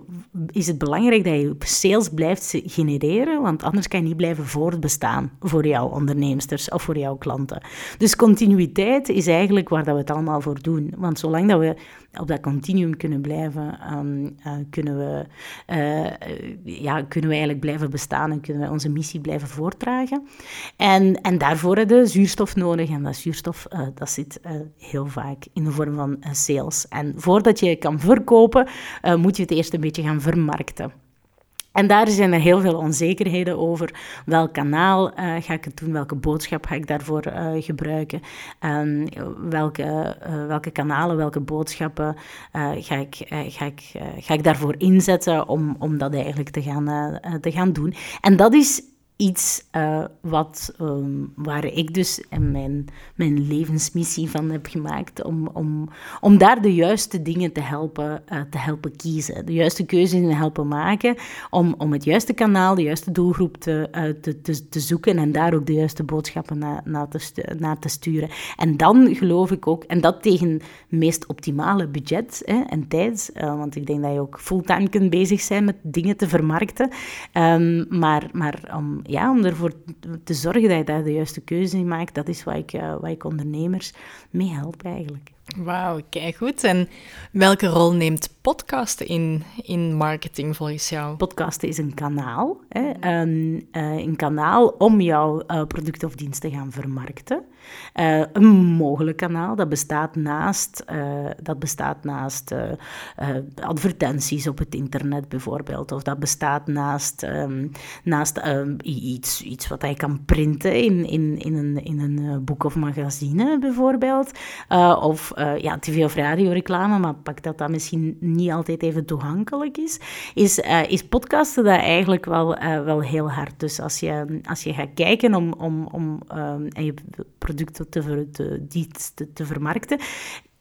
is het belangrijk dat je sales blijft genereren, want anders kan je niet blijven voortbestaan voor jouw onderneemsters of voor jouw klanten. Dus continuïteit is eigenlijk waar dat we het allemaal voor doen. Want zolang dat we op dat continuum kunnen blijven, um, uh, kunnen, we, uh, ja, kunnen we eigenlijk blijven bestaan en kunnen we onze missie blijven voortdragen. En, en daarvoor hebben we zuurstof nodig. En dat zuurstof uh, dat zit heel vaak in de vorm van sales. En voordat je kan verkopen, moet je het eerst een beetje gaan vermarkten. En daar zijn er heel veel onzekerheden over. Welk kanaal uh, ga ik het doen? Welke boodschap ga ik daarvoor uh, gebruiken? Um, welke, uh, welke kanalen, welke boodschappen ga, ik, ga, ik, ga ik daarvoor inzetten om, om dat eigenlijk te gaan, te gaan doen? En dat is iets uh, wat, um, waar ik dus mijn, mijn levensmissie van heb gemaakt. Om, om, om daar de juiste dingen te helpen, uh, te helpen kiezen. De juiste keuzes te helpen maken. Om, om het juiste kanaal, de juiste doelgroep te, uh, te, te, te, zoeken. En daar ook de juiste boodschappen na, na te, naar te sturen. En dan geloof ik ook, en dat tegen het meest optimale budget hè, en tijd. want ik denk dat je ook fulltime kunt bezig zijn met dingen te vermarkten. Um, maar maar om ja, om ervoor te zorgen dat je daar de juiste keuze in maakt, dat is wat ik, uh, wat ik ondernemers mee help eigenlijk. Wauw, kijk goed. En welke rol neemt podcasten in, in marketing volgens jou? Podcasten is een kanaal. Hè? Een, uh, een kanaal om jouw uh, product of dienst te gaan vermarkten. Uh, een mogelijk kanaal, dat bestaat naast, dat bestaat naast advertenties op het internet bijvoorbeeld. Of dat bestaat naast, um, naast um, iets, iets wat je kan printen in, in, in een, in een boek of magazine bijvoorbeeld. of ja, tv- of radioreclame, maar pak dat dat misschien niet altijd even toegankelijk is, is, uh, is podcasten dat eigenlijk wel, uh, wel heel hard. Dus als je, als je gaat kijken om, om, om en je producten te, te, te, te vermarkten,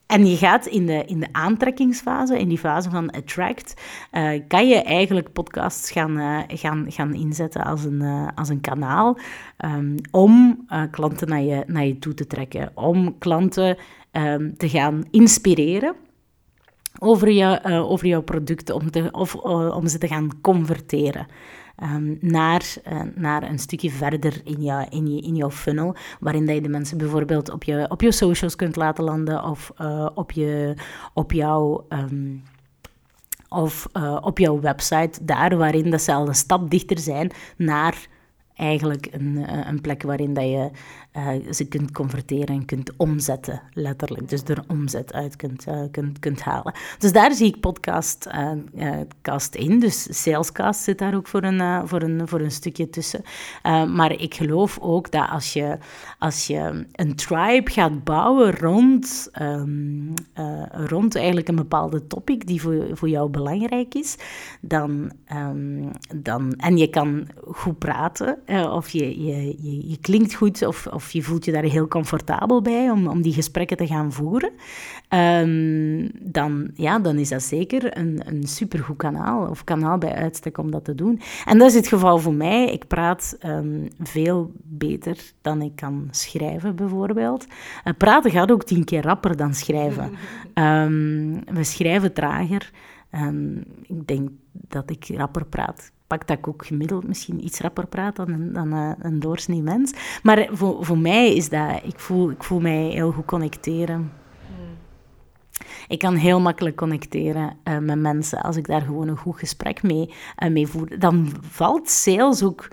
en je gaat in de, in de aantrekkingsfase, in die fase van attract, uh, kan je eigenlijk podcasts gaan, uh, gaan, gaan inzetten als een, uh, als een kanaal um, om klanten naar je, naar je toe te trekken, om klanten um, te gaan inspireren over, je, uh, over jouw producten, om, te, of, uh, om ze te gaan converteren. Um, naar, uh, naar een stukje verder in, jou, in, je, in jouw funnel, waarin dat je de mensen bijvoorbeeld op je, op je socials kunt laten landen of op, je, op jouw... Um, of op jouw website, daar waarin dat ze al een stap dichter zijn naar eigenlijk een, een plek waarin dat je uh, ze kunt converteren en kunt omzetten, letterlijk. Dus er omzet uit kunt, uh, kunt, kunt halen. Dus daar zie ik podcast uh, cast in. Dus salescast zit daar ook voor een, voor een, voor een stukje tussen. maar ik geloof ook dat als je, als je een tribe gaat bouwen rond, um, rond eigenlijk een bepaalde topic die voor, voor jou belangrijk is, dan, um, dan, en je kan goed praten, of je, je, je, je klinkt goed, of, of je voelt je daar heel comfortabel bij om, om die gesprekken te gaan voeren, um, dan, ja, dan is dat zeker een, een supergoed kanaal, of kanaal bij uitstek om dat te doen. En dat is het geval voor mij. Ik praat um, veel beter dan ik kan schrijven, bijvoorbeeld. Uh, praten gaat ook tien keer rapper dan schrijven. Um, (laughs) we schrijven trager. ik denk dat ik rapper praat pak dat ik ook gemiddeld misschien iets rapper praat dan een, dan een, een doorsnee mens. Maar voor, voor mij is dat, ik voel, ik voel mij heel goed connecteren. Hmm. Ik kan heel makkelijk connecteren uh, met mensen als ik daar gewoon een goed gesprek mee, uh, mee voer. Dan valt sales ook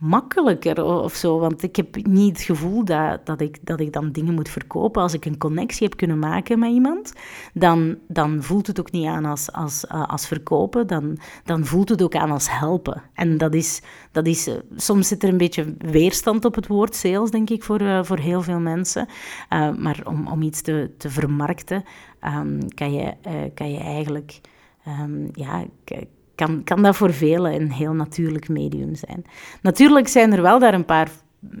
makkelijker of zo. Want ik heb niet het gevoel dat, dat, ik, dat ik dan dingen moet verkopen. Als ik een connectie heb kunnen maken met iemand, dan, dan voelt het ook niet aan als, als, uh, als verkopen. Dan, dan voelt het ook aan als helpen. En dat is, dat is uh, soms zit er een beetje weerstand op het woord sales, denk ik, voor, uh, voor heel veel mensen. maar om, om iets te, te vermarkten, um, kan, je, kan je eigenlijk... Um, ja, kan, kan dat voor velen een heel natuurlijk medium zijn. Natuurlijk zijn er wel daar een paar,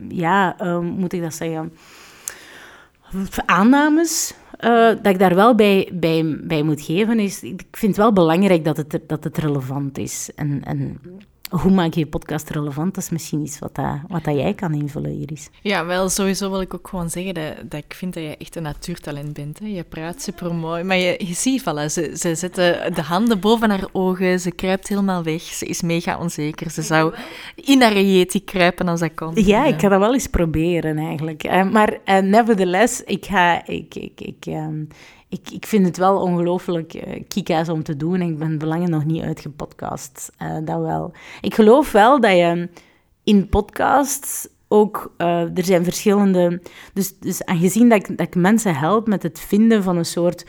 ja, uh, moet ik dat zeggen, aannames uh, dat ik daar wel bij, bij, bij moet geven. Is, ik vind het wel belangrijk dat het, dat het relevant is. En, en hoe maak je je podcast relevant? Dat is misschien iets wat, dat, wat dat jij kan invullen, Iris. Ja, wel, sowieso wil ik ook gewoon zeggen dat, dat ik vind dat je echt een natuurtalent bent. Hè. Je praat super mooi, maar je, je ziet, voilà, ze, ze zetten de handen boven haar ogen, ze kruipt helemaal weg, ze is mega onzeker. Ze zou in haar yeti kruipen als dat kon. Ja, ik ga dat wel eens proberen eigenlijk. Uh, maar uh, nevertheless, ik ga... Ik, ik, ik, um, ik, ik vind het wel ongelooflijk uh, om te doen. Ik ben belangen nog niet uitgepodcast. Uh, dat wel. Ik geloof wel dat je in podcasts ook, uh, er zijn verschillende... Dus, dus aangezien dat ik, dat ik mensen help met het vinden van een soort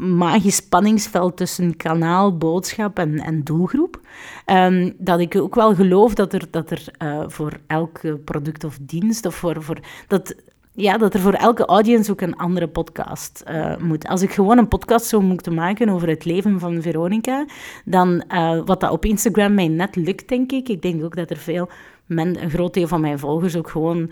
magisch spanningsveld tussen kanaal, boodschap en, en doelgroep, um, dat ik ook wel geloof dat er, dat er voor elk product of dienst, of voor, voor dat ja, dat er voor elke audience ook een andere podcast uh, moet. Als ik gewoon een podcast zou moeten maken over het leven van Veronica, dan uh, wat dat op Instagram mij net lukt, denk ik. Ik denk ook dat er veel men, een groot deel van mijn volgers ook gewoon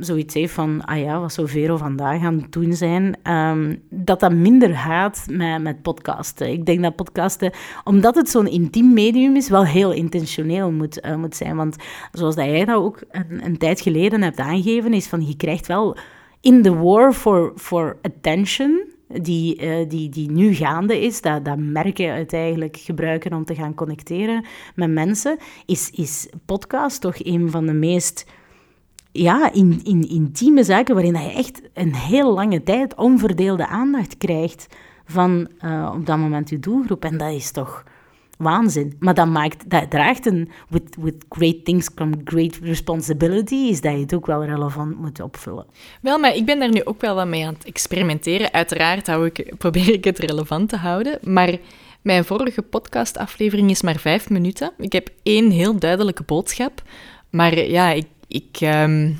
zoiets heeft van, ah ja, wat zou Vero vandaag aan het doen zijn, um, dat dat minder gaat met, met podcasten. Ik denk dat podcasten, omdat het zo'n intiem medium is, wel heel intentioneel moet, uh, moet zijn. Want zoals dat jij dat ook een, een, tijd geleden hebt aangegeven, is van, je krijgt wel in the war for, for attention, die, uh, die, die nu gaande is, dat, dat merken uit eigenlijk gebruiken om te gaan connecteren met mensen, is, is podcast toch een van de meest ja, in, in intieme zaken waarin je echt een heel lange tijd onverdeelde aandacht krijgt van uh, op dat moment je doelgroep. En dat is toch waanzin. Maar dat, maakt, dat draagt een, with, with great things come great responsibility, is dat je het ook wel relevant moet opvullen. Wel, maar ik ben daar nu ook wel wat mee aan het experimenteren. Uiteraard hou ik, (laughs) probeer ik het relevant te houden, maar... Mijn vorige podcastaflevering is maar vijf minuten. Ik heb één heel duidelijke boodschap. Maar ja, ik ik, ehm,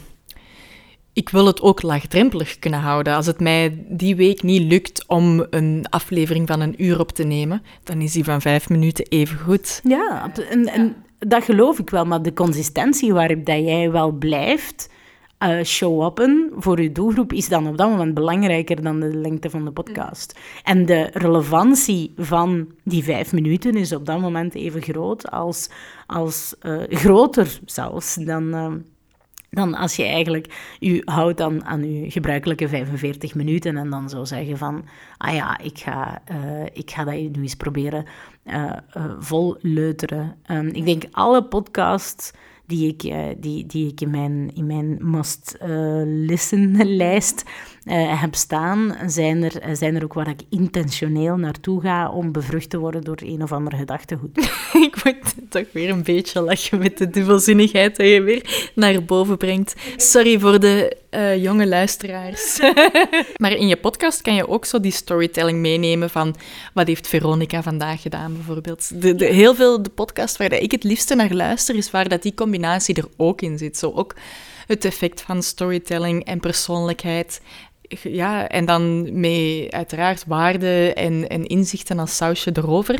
ik wil het ook laagdrempelig kunnen houden. Als het mij die week niet lukt om een aflevering van een uur op te nemen, dan is die van vijf minuten even goed. Ja, en, en dat geloof ik wel. Maar de consistentie waarop dat jij wel blijft uh, show-uppen voor je doelgroep is dan op dat moment belangrijker dan de lengte van de podcast. En de relevantie van die vijf minuten is op dat moment even groot als, als uh, groter zelfs dan... Uh, dan als je eigenlijk je houdt aan, aan je gebruikelijke 45 minuten en dan zou zeggen van, ah ja, ik ga, uh, ik ga dat nu eens proberen uh, ik denk alle podcasts die ik, die, die ik in mijn, in mijn must-listen-lijst (laughs) uh, heb staan, zijn er, zijn er ook waar ik intentioneel naartoe ga om bevrucht te worden door een of ander gedachtegoed. (laughs) ik moet toch weer een beetje lachen met de dubbelzinnigheid die je weer naar boven brengt. Sorry voor de uh, jonge luisteraars. (laughs) maar in je podcast kan je ook zo die storytelling meenemen van wat heeft Veronica vandaag gedaan bijvoorbeeld. De, de, heel veel de podcast waar ik het liefste naar luister is waar dat die combinatie er ook in zit. Zo ook het effect van storytelling en persoonlijkheid ja, en dan met uiteraard waarden en, en inzichten als sausje erover.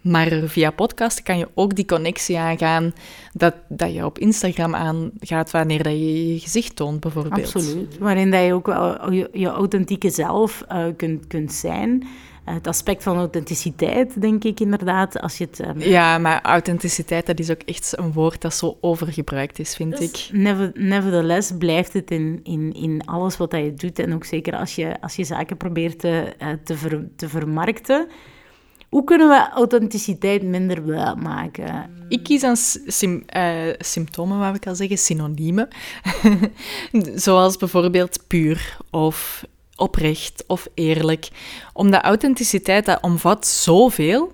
Maar via podcast kan je ook die connectie aangaan dat, dat je op Instagram aangaat wanneer dat je je gezicht toont, bijvoorbeeld. Absoluut. Waarin dat je ook wel je, je authentieke zelf uh, kunt, kunt zijn. Eh, het aspect van authenticiteit, denk ik inderdaad. Als je het, um... Ja, maar authenticiteit, dat is ook echt een woord dat zo overgebruikt is, vind dus ik. Never, nevertheless blijft het in, in, in alles wat je doet. En ook zeker als je, als je zaken probeert te, uh, te, ver, te vermarkten. Hoe kunnen we authenticiteit minder maken? Ik kies aan uh, symptomen, wou ik al zeggen, synoniemen. (laughs) Zoals bijvoorbeeld puur of oprecht of eerlijk. Omdat authenticiteit, dat omvat zoveel,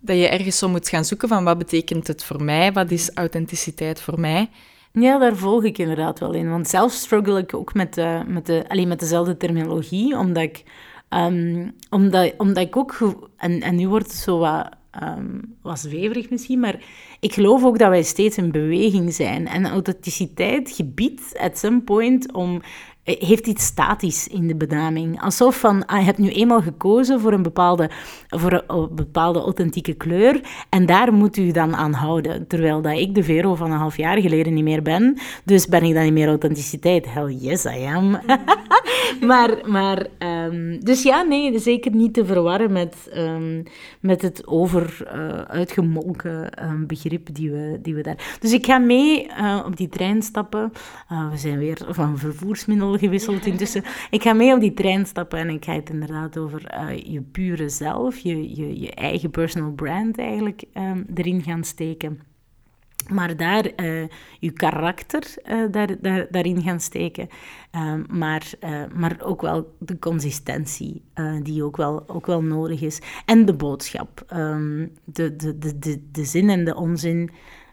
dat je ergens zo moet gaan zoeken van wat betekent het voor mij, wat is authenticiteit voor mij. Ja, daar volg ik inderdaad wel in. Want zelf struggle ik ook met, de, met, de, alleen met dezelfde terminologie, omdat ik, um, omdat, omdat ik ook... En, en nu wordt het zo wat, um, wat misschien, maar ik geloof ook dat wij steeds in beweging zijn. En authenticiteit gebiedt at some point om heeft iets statisch in de benaming. Alsof van, ah, je hebt nu eenmaal gekozen voor een bepaalde, voor een, bepaalde authentieke kleur en daar moet u dan aan houden. Terwijl dat ik de Vero van een half jaar geleden niet meer ben, dus ben ik dan niet meer authenticiteit. Hell yes, I am. (laughs) maar, maar um, dus ja, nee, zeker niet te verwarren met, um, met het over uh, uitgemolken um, begrip die we, die we daar... Dus ik ga mee uh, op die trein stappen. Uh, we zijn weer van vervoersmiddel gewisseld intussen. Ik ga mee op die trein stappen en ik ga het inderdaad over uh, je pure zelf, je, je, je eigen personal brand eigenlijk um, erin gaan steken. Maar daar uh, je karakter uh, daar, daar, daarin gaan steken. Uh, maar, maar ook wel de consistentie die ook wel, ook wel nodig is. En de boodschap. Um, de, de, de, de, de zin en de onzin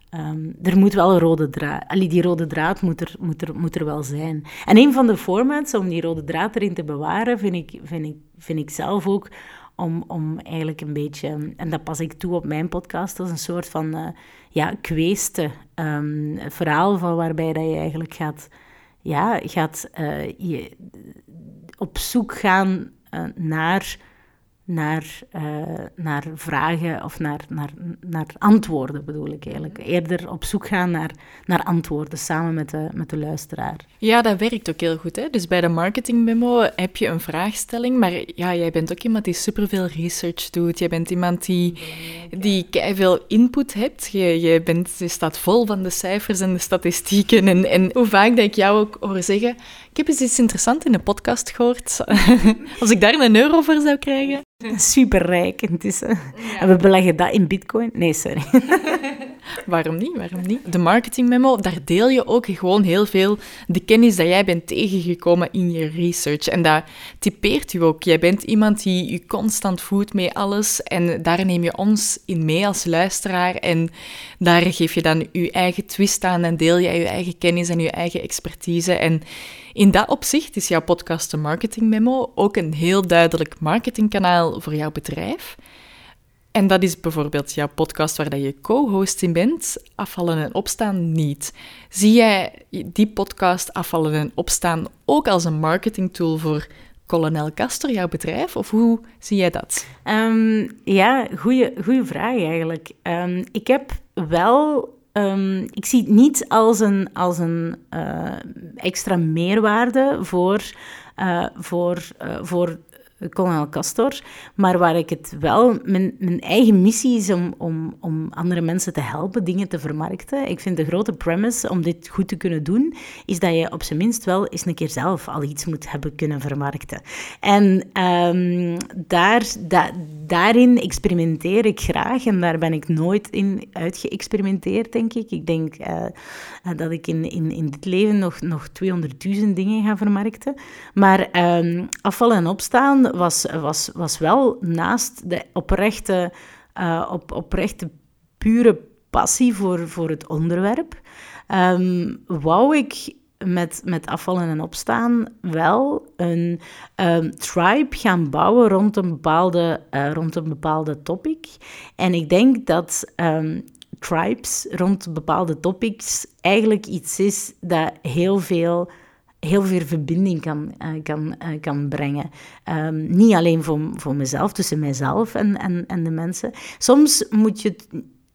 Ehm, er moet wel een rode draad... Die rode draad moet er, moet, er, moet er wel zijn. En een van de formats om die rode draad erin te bewaren, vind ik, vind ik, vind ik zelf ook om, om eigenlijk een beetje... En dat pas ik toe op mijn podcast als een soort van uh, ja, kweeste um, verhaal van waarbij dat je eigenlijk gaat... Ja, gaat uh, je op zoek gaan uh, naar naar, uh, naar vragen of naar, naar, naar antwoorden, bedoel ik eigenlijk. Eerder op zoek gaan naar, naar antwoorden samen met de, met de luisteraar. Ja, dat werkt ook heel goed. Hè? Dus bij de marketing memo heb je een vraagstelling, maar ja, jij bent ook iemand die superveel research doet. Jij bent iemand die, die veel input hebt. Je, je, bent, je staat vol van de cijfers en de statistieken. En, en hoe vaak dat ik jou ook hoor zeggen, ik heb eens iets interessants in de podcast gehoord. (laughs) Als ik daar een euro voor zou krijgen. (laughs) Superrijk intussen. En we beleggen dat in bitcoin? Nee, sorry. (laughs) Waarom niet? Waarom niet? De marketing memo, daar deel je ook gewoon heel veel de kennis dat jij bent tegengekomen in je research. En dat typeert u ook. Jij bent iemand die je constant voedt met alles. En daar neem je ons in mee als luisteraar. En daar geef je dan je eigen twist aan en deel jij je eigen kennis en je eigen expertise. En in dat opzicht is jouw podcast de Marketing Memo ook een heel duidelijk marketingkanaal voor jouw bedrijf. En dat is bijvoorbeeld jouw podcast waar je co-host in bent, Afvallen en Opstaan niet. Zie jij die podcast Afvallen en Opstaan ook als een marketingtool voor Colonel Castor, jouw bedrijf? Of hoe zie jij dat? Um, ja, goede vraag eigenlijk. Um, ik heb wel Um, ik zie het niet als een, als een uh, extra meerwaarde voor, uh, voor, uh, voor kolonel Castor. Maar waar ik het wel... Mijn, mijn eigen missie is om, om, om andere mensen te helpen dingen te vermarkten. Ik vind de grote premise om dit goed te kunnen doen, is dat je op zijn minst wel eens een keer zelf al iets moet hebben kunnen vermarkten. En um, daar, da, daarin experimenteer ik graag en daar ben ik nooit in uitgeëxperimenteerd, denk ik. Ik denk uh, dat ik in, in, in dit leven nog, nog 200.000 dingen ga vermarkten. Maar um, afvallen en opstaan was, was, was wel naast de oprechte, uh, op, oprechte pure passie voor, voor het onderwerp, um, wou ik met, met afvallen en opstaan wel een um, tribe gaan bouwen rond een bepaalde, uh, rond een bepaalde topic. En ik denk dat um, tribes rond bepaalde topics eigenlijk iets is dat heel veel heel veel verbinding kan, uh, kan, uh, kan brengen. Um, niet alleen voor, voor mezelf, tussen mijzelf en, en, en de mensen. Soms moet je,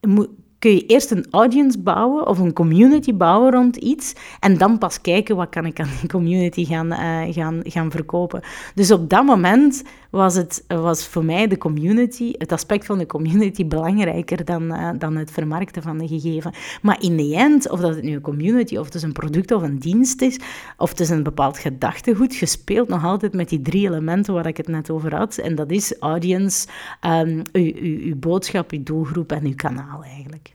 moet, kun je eerst een audience bouwen of een community bouwen rond iets en dan pas kijken wat kan ik aan die community gaan, uh, gaan, gaan verkopen. Dus op dat moment was, het, was voor mij de community, het aspect van de community belangrijker dan, uh, dan het vermarkten van de gegeven. Maar in de end, of dat het nu een community of het is een product of een dienst is, of het is een bepaald gedachtegoed, gespeeld nog altijd met die drie elementen waar ik het net over had. En dat is audience, um, uw, uw, uw boodschap, uw doelgroep en uw kanaal eigenlijk.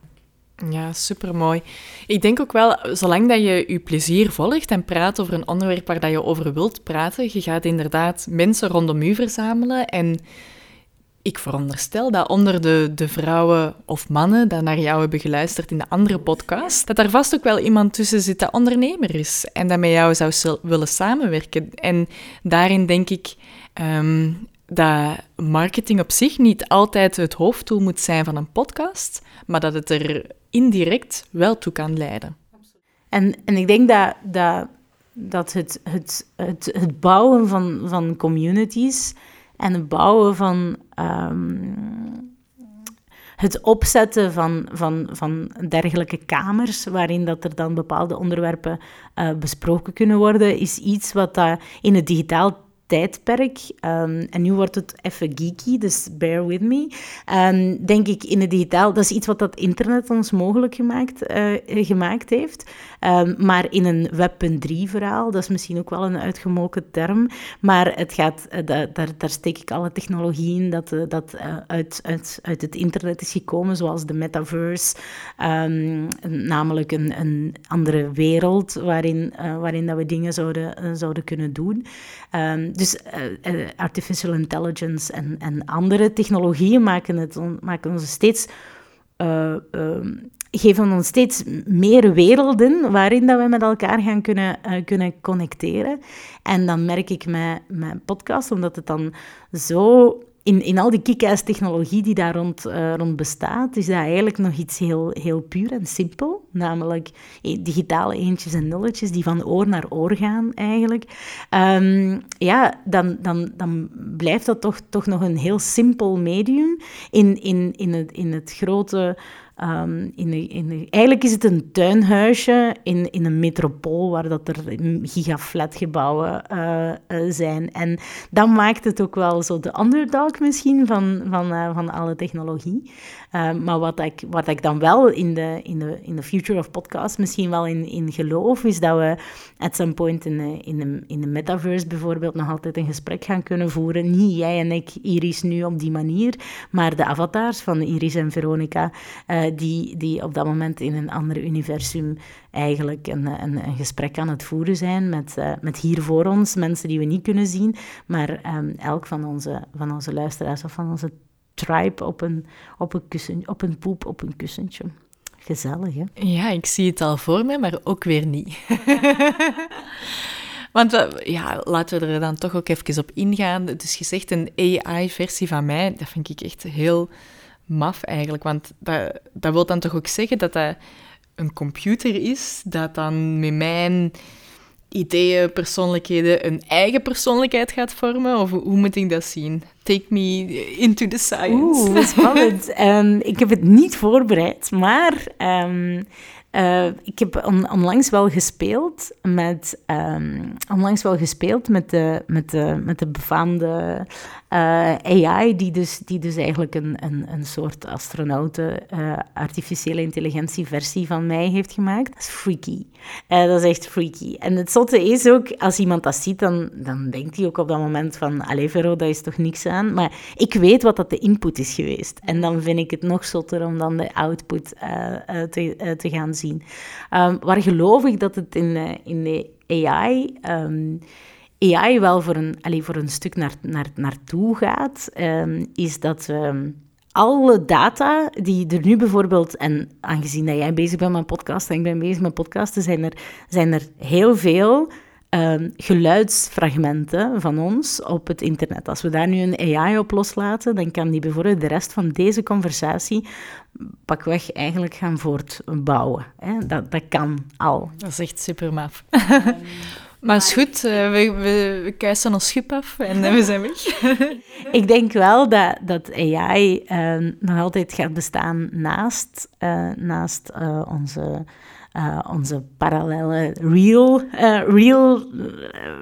Ja, supermooi. Ik denk ook wel, zolang dat je je plezier volgt en praat over een onderwerp waar dat je over wilt praten, je gaat inderdaad mensen rondom u verzamelen. En ik veronderstel dat onder de, de vrouwen of mannen die naar jou hebben geluisterd in de andere podcast, dat daar vast ook wel iemand tussen zit dat ondernemer is en dat met jou zou willen samenwerken. En daarin denk ik um, dat marketing op zich niet altijd het hoofddoel moet zijn van een podcast, maar dat het er indirect wel toe kan leiden. En, en ik denk dat, dat, dat het, het, het, het bouwen van, van communities en het bouwen van um, het opzetten van, van, van dergelijke kamers, waarin dat er dan bepaalde onderwerpen uh, besproken kunnen worden, is iets wat dat in het digitaal tijdperk. Um, en nu wordt het even geeky, dus bear with me. Um, denk ik in het digitaal, dat is iets wat dat internet ons mogelijk gemaakt, uh, gemaakt heeft. Um, maar in een Web.3-verhaal, dat is misschien ook wel een uitgemoken term, maar het gaat, uh, daar, daar steek ik alle technologie in dat, uh, dat uit, uit, uit het internet is gekomen, zoals de metaverse, namelijk een, een andere wereld waarin, waarin dat we dingen zouden, zouden kunnen doen. Dus uh, artificial intelligence en, en andere technologieën maken, het, maken ons steeds uh, geven ons steeds meer werelden waarin dat we met elkaar gaan kunnen, kunnen connecteren. En dan merk ik met mijn podcast, omdat het dan zo in, in al die kick technologie die daar rond, uh, rond bestaat, is dat eigenlijk nog iets heel, heel puur en simpel. Namelijk eh, digitale eentjes en nulletjes die van oor naar oor gaan eigenlijk. Um, ja, dan, dan, dan blijft dat toch, toch nog een heel simpel medium in, in, in, het, in het grote Um, in in eigenlijk is het een tuinhuisje in, in een metropool waar dat er gigaflatgebouwen uh, zijn. En dat maakt het ook wel zo de underdog misschien van, van, uh, van alle technologie. Ehm, maar wat ik, wat ik dan wel in de, in de, in de future of podcast misschien wel in, in geloof, is dat we at some point in de, in, de, in de metaverse bijvoorbeeld nog altijd een gesprek gaan kunnen voeren. Niet jij en ik, Iris, nu op die manier, maar de avatars van Iris en Veronica, uh, die, die op dat moment in een ander universum eigenlijk een, een, een gesprek aan het voeren zijn met, uh, met hier voor ons, mensen die we niet kunnen zien, maar um, elk van onze, van onze luisteraars of van onze tribe op een, op een, kussen, op een poep op een kussentje. Gezellig, hè? Ja, ik zie het al voor me, maar ook weer niet. (laughs) Want ja, laten we er dan toch ook even op ingaan. Dus je zegt een AI-versie van mij, dat vind ik echt heel maf eigenlijk. Want dat, dat wil dan toch ook zeggen dat dat een computer is, dat dan met mijn ideeën, persoonlijkheden een eigen persoonlijkheid gaat vormen? Of hoe moet ik dat zien? Take me into the science. Oeh, spannend. um, (laughs) ik heb het niet voorbereid, maar um, uh, ik heb on, onlangs wel gespeeld met, onlangs wel gespeeld met de, met de, met de befaamde uh, AI, die dus, die dus eigenlijk een, een, een soort astronauten, uh, artificiële intelligentie versie van mij heeft gemaakt. Dat is freaky. Dat is echt freaky. En het zotte is ook, als iemand dat ziet, dan, dan denkt hij ook op dat moment van, allee Vero, dat is toch niks aan. Maar ik weet wat dat de input is geweest. En dan vind ik het nog zotter om dan de output te, te gaan zien. Um, waar geloof ik dat het in, in de AI... Um, AI wel voor een, allez, voor een stuk naar, naar, naartoe gaat, um, is dat alle data die er nu bijvoorbeeld, en aangezien dat jij bezig bent met podcast en ik ben bezig met podcasten, zijn er, zijn er heel veel um, geluidsfragmenten van ons op het internet. Als we daar nu een AI op loslaten, dan kan die bijvoorbeeld de rest van deze conversatie pakweg eigenlijk gaan voortbouwen. Hè? Dat, dat kan al. Dat is echt super maf. (laughs) Maar is goed, uh, we, we, we kuisen ons schip af en uh, we zijn weg. (laughs) ik denk wel dat, dat AI uh, ehm, nog altijd gaat bestaan naast, eh, naast onze uh, onze parallele real, uh, real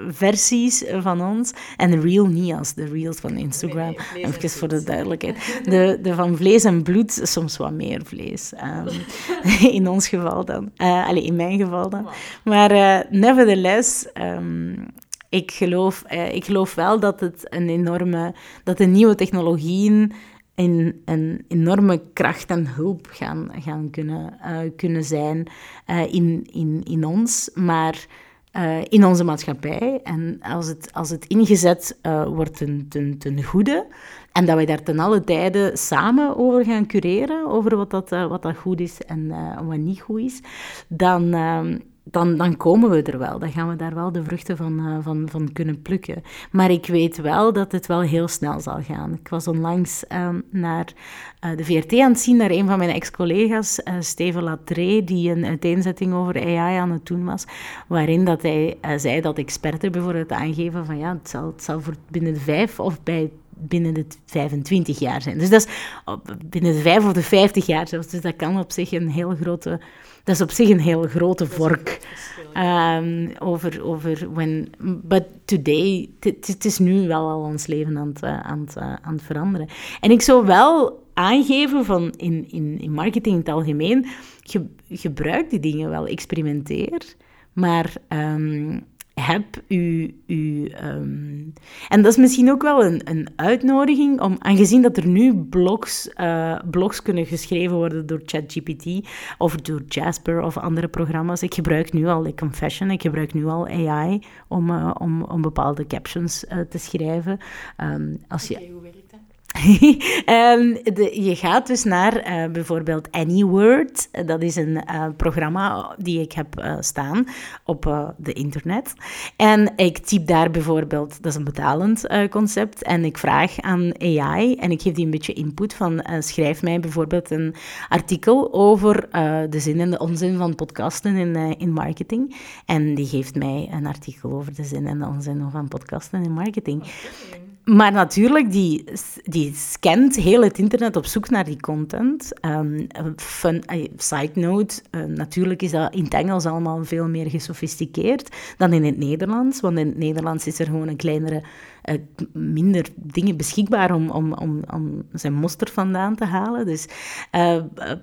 versies van ons. En real niet als de reels van Instagram. Nee, Even voor de duidelijkheid. De, de van vlees en bloed, soms wat meer vlees. Um, (laughs) in ons geval dan. Uh, in mijn geval dan. Maar nevertheless... Um, ik geloof, ik geloof wel dat het een enorme, dat de nieuwe technologieën in een enorme kracht en hulp gaan, gaan kunnen, uh, kunnen zijn uh, in, in, in ons, maar uh, in onze maatschappij. En als het, als het ingezet wordt ten, ten, ten goede, en dat wij daar ten alle tijden samen over gaan cureren, over wat dat, wat dat goed is en wat niet goed is, dan ehm, dan, dan komen we er wel. Dan gaan we daar wel de vruchten van, uh, van, van kunnen plukken. Maar ik weet wel dat het wel heel snel zal gaan. Ik was onlangs uh, naar uh, de VRT aan het zien, naar een van mijn ex-collega's, eh, Steven Latré, die een uiteenzetting over AI aan het doen was, waarin dat hij zei dat experten bijvoorbeeld aangeven van ja, het zal, het zal voor binnen de vijf of bij binnen de 25 jaar zijn. Dus dat is binnen de 5 of de 50 jaar zelfs. Dus dat kan op zich een heel grote dat is op zich een heel grote vork. Um, over, over when, but today, het is nu wel al ons leven aan het, eh, aan, het, eh, aan het veranderen. En ik zou wel aangeven van in, in, in marketing in het algemeen, ge, gebruik die dingen wel, experimenteer. Maar um, heb u... u um... En dat is misschien ook wel een, een uitnodiging om, aangezien dat er nu blogs, uh, blogs kunnen geschreven worden door ChatGPT of door Jasper of andere programma's. Ik gebruik nu al de Confession, ik gebruik nu al AI om, uh, om, om bepaalde captions uh, te schrijven. Um, als je... (laughs) Ehm, de, je gaat dus naar uh, bijvoorbeeld AnyWord. Dat is een uh, programma die ik heb uh, staan op de internet. En ik typ daar bijvoorbeeld, dat is een betalend concept, en ik vraag aan AI en ik geef die een beetje input van schrijf mij bijvoorbeeld een artikel over de zin en de onzin van podcasten in, in marketing. En die geeft mij een artikel over de zin en de onzin van podcasten in marketing. Maar natuurlijk, die, die scant heel het internet op zoek naar die content. Um, fun, side note, uh, natuurlijk is dat in het Engels allemaal veel meer gesofisticeerd dan in het Nederlands. Want in het Nederlands is er gewoon een kleinere, uh, minder dingen beschikbaar om, om, om, om zijn moster vandaan te halen. Dus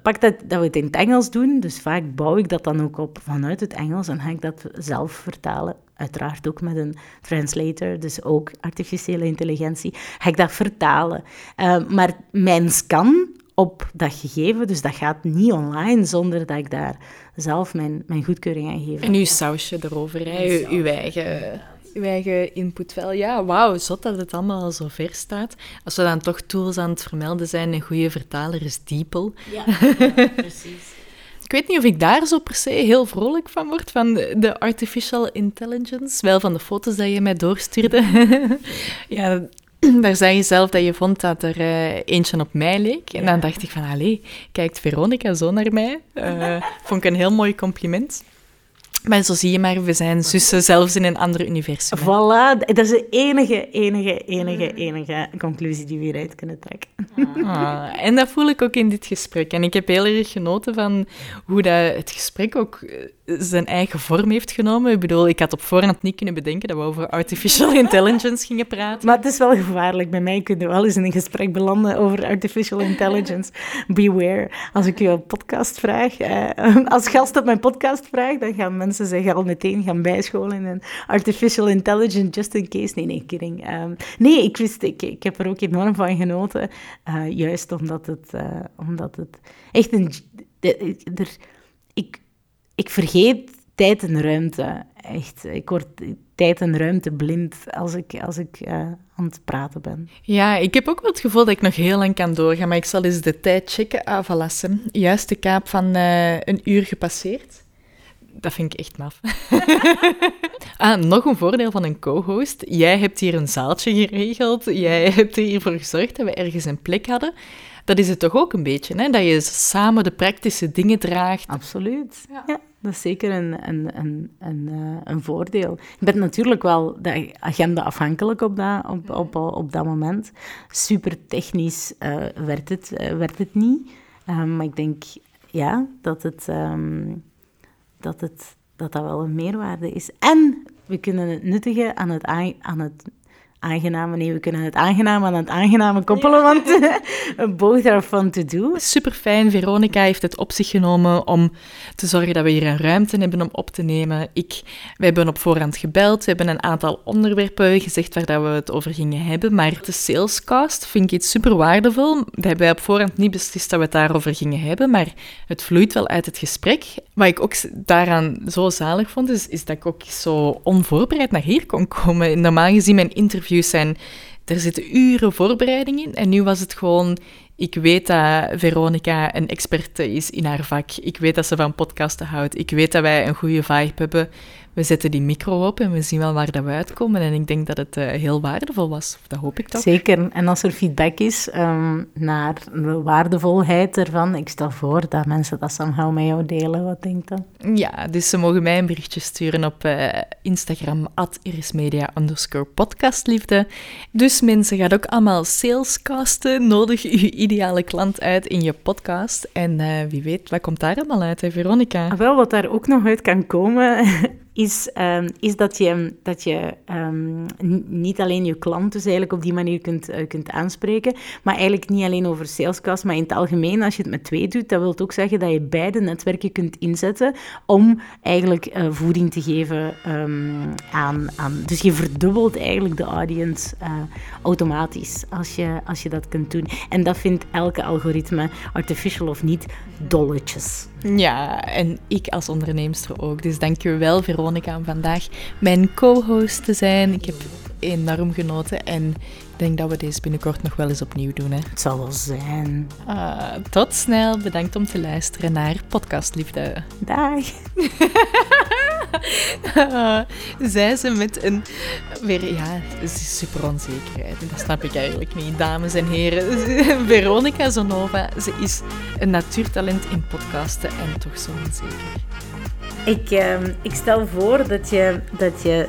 pak dat, dat we het in het Engels doen. Dus vaak bouw ik dat dan ook op vanuit het Engels en ga ik dat zelf vertalen uiteraard ook met een translator, dus ook artificiële intelligentie, ga ik dat vertalen. Uh, maar mijn scan op dat gegeven, dus dat gaat niet online zonder dat ik daar zelf mijn, mijn goedkeuring aan geef. En uw sausje erover, hè? Uw, eigen, uw eigen input wel. Ja, wauw, zot dat het allemaal al zo ver staat. Als we dan toch tools aan het vermelden zijn, een goede vertaler is DeepL. Ja, ja precies. Ik weet niet of ik daar zo per se heel vrolijk van word, van de artificial intelligence. Wel van de foto's die je mij doorstuurde. (laughs) ja, (clears throat) daar zei je zelf dat je vond dat er uh, eentje op mij leek. En dan dacht ik van, allee, kijkt Veronica zo naar mij? Uh, vond ik een heel mooi compliment. Maar zo zie je maar, we zijn zussen zelfs in een ander universum. Voilà, dat is de enige, enige, enige, enige conclusie die we hieruit kunnen trekken. Ah, en dat voel ik ook in dit gesprek. En ik heb heel erg genoten van hoe dat het gesprek ook eh, zijn eigen vorm heeft genomen. Ik bedoel, ik had op voorhand niet kunnen bedenken dat we over artificial (laughs) intelligence gingen praten. Maar het is wel gevaarlijk. Bij mij kun je wel eens in een gesprek belanden over artificial intelligence. Beware. Als ik je een podcast vraag, eh, als gast op mijn podcast vraag, dan gaan mensen zich al meteen gaan bijscholen in artificial intelligence, just in case. Nee, nee, kidding. Um, nee, ik wist, ik, ik heb er ook enorm van genoten. Uh, juist omdat het, uh, omdat het echt een... Ik, ik vergeet tijd en ruimte. Echt, ik word tijd en ruimte blind als ik, als ik uh, aan het praten ben. Ja, ik heb ook wel het gevoel dat ik nog heel lang kan doorgaan, maar ik zal eens de tijd checken. Ah, voilà, juist de kaap van uh, een uur gepasseerd. Dat vind ik echt maf. (laughs) ah, nog een voordeel van een co-host. Jij hebt hier een zaaltje geregeld. Jij hebt er hiervoor gezorgd dat we ergens een plek hadden dat is het toch ook een beetje, hè? dat je samen de praktische dingen draagt. Absoluut. Ja. dat is zeker een, een, een, een, uh, een voordeel. Je bent natuurlijk wel de agenda afhankelijk op dat, op, op, op dat moment. Super technisch uh, werd, het, uh, werd het niet. Um, maar ik denk ja, dat het, um, dat, het, dat dat wel een meerwaarde is. En we kunnen het nuttigen aan het, aan het aangename. Nee, we kunnen het aangename aan het aangename koppelen, want (laughs) both are fun to do. Super fijn. Veronica heeft het op zich genomen om te zorgen dat we hier een ruimte hebben om op te nemen. Ik, we hebben op voorhand gebeld. We hebben een aantal onderwerpen gezegd waar dat we het over gingen hebben. Maar de salescast vind ik iets super waardevol. Dat hebben wij op voorhand niet beslist dat we het daarover gingen hebben, maar het vloeit wel uit het gesprek. Wat ik ook daaraan zo zalig vond, is, is dat ik ook zo onvoorbereid naar hier kon komen. Normaal gezien mijn interview zijn, er zitten uren voorbereiding in. En nu was het gewoon, ik weet dat Veronica een experte is in haar vak. Ik weet dat ze van podcasten houdt. Ik weet dat wij een goede vibe hebben we zetten die micro op en we zien wel waar dat we uitkomen. En ik denk dat het uh, heel waardevol was. Dat hoop ik toch. Zeker. En als er feedback is um, naar de waardevolheid ervan, ik stel voor dat mensen dat somehow met jou delen. Wat denk je? Ja, dus ze mogen mij een berichtje sturen op uh, Instagram, at irismedia underscore podcastliefde. Dus mensen, gaat ook allemaal salescasten. Nodig je ideale klant uit in je podcast. En uh, wie weet, wat komt daar allemaal uit, hè, Veronica? Ah, wel, wat daar ook nog uit kan komen is, um, is dat je, dat je um, niet alleen je klant dus eigenlijk op die manier kunt, uh, kunt aanspreken, maar eigenlijk niet alleen over salescast, maar in het algemeen, als je het met twee doet, dat wil ook zeggen dat je beide netwerken kunt inzetten om eigenlijk uh, voeding te geven um, aan, aan... Dus je verdubbelt eigenlijk de audience uh, automatisch als je, als je dat kunt doen. En dat vindt elke algoritme, artificial of niet, dolletjes. Ja, en ik als onderneemster ook. Dus dank je wel, Veronica, om vandaag mijn co-host te zijn. Ik heb enorm genoten. En ik denk dat we deze binnenkort nog wel eens opnieuw doen. Hè. Het zal wel zijn. Uh, tot snel. Bedankt om te luisteren naar Podcast Liefde. Dag. (laughs) zij ze met een... Weer, ja, ze is super onzekerheid. Dat snap ik eigenlijk niet. Dames en heren, (laughs) Veronica Zonova, ze is een natuurtalent in podcasten en toch zo onzeker. Ik, uh, ik stel voor dat je, dat je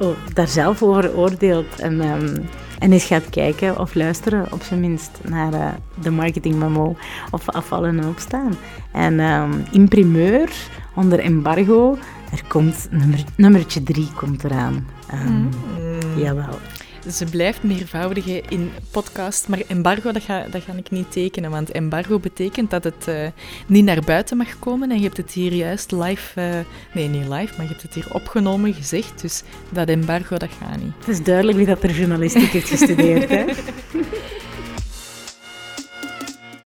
uh, daar zelf over oordeelt en, um, en eens gaat kijken of luisteren, op zijn minst, naar uh, de marketing memo of afvallen en opstaan. En um, in primeur, onder embargo, er komt nummer, nummertje drie komt eraan. Um, mm. Jawel. Ze blijft meervoudigen in podcast, maar embargo, dat ga, dat ga ik niet tekenen. Want embargo betekent dat het uh, niet naar buiten mag komen. En je hebt het hier juist live, uh, nee, niet live, maar je hebt het hier opgenomen gezegd. Dus dat embargo, dat gaat niet. Het is duidelijk wie dat er journalistiek heeft gestudeerd, hè? (laughs)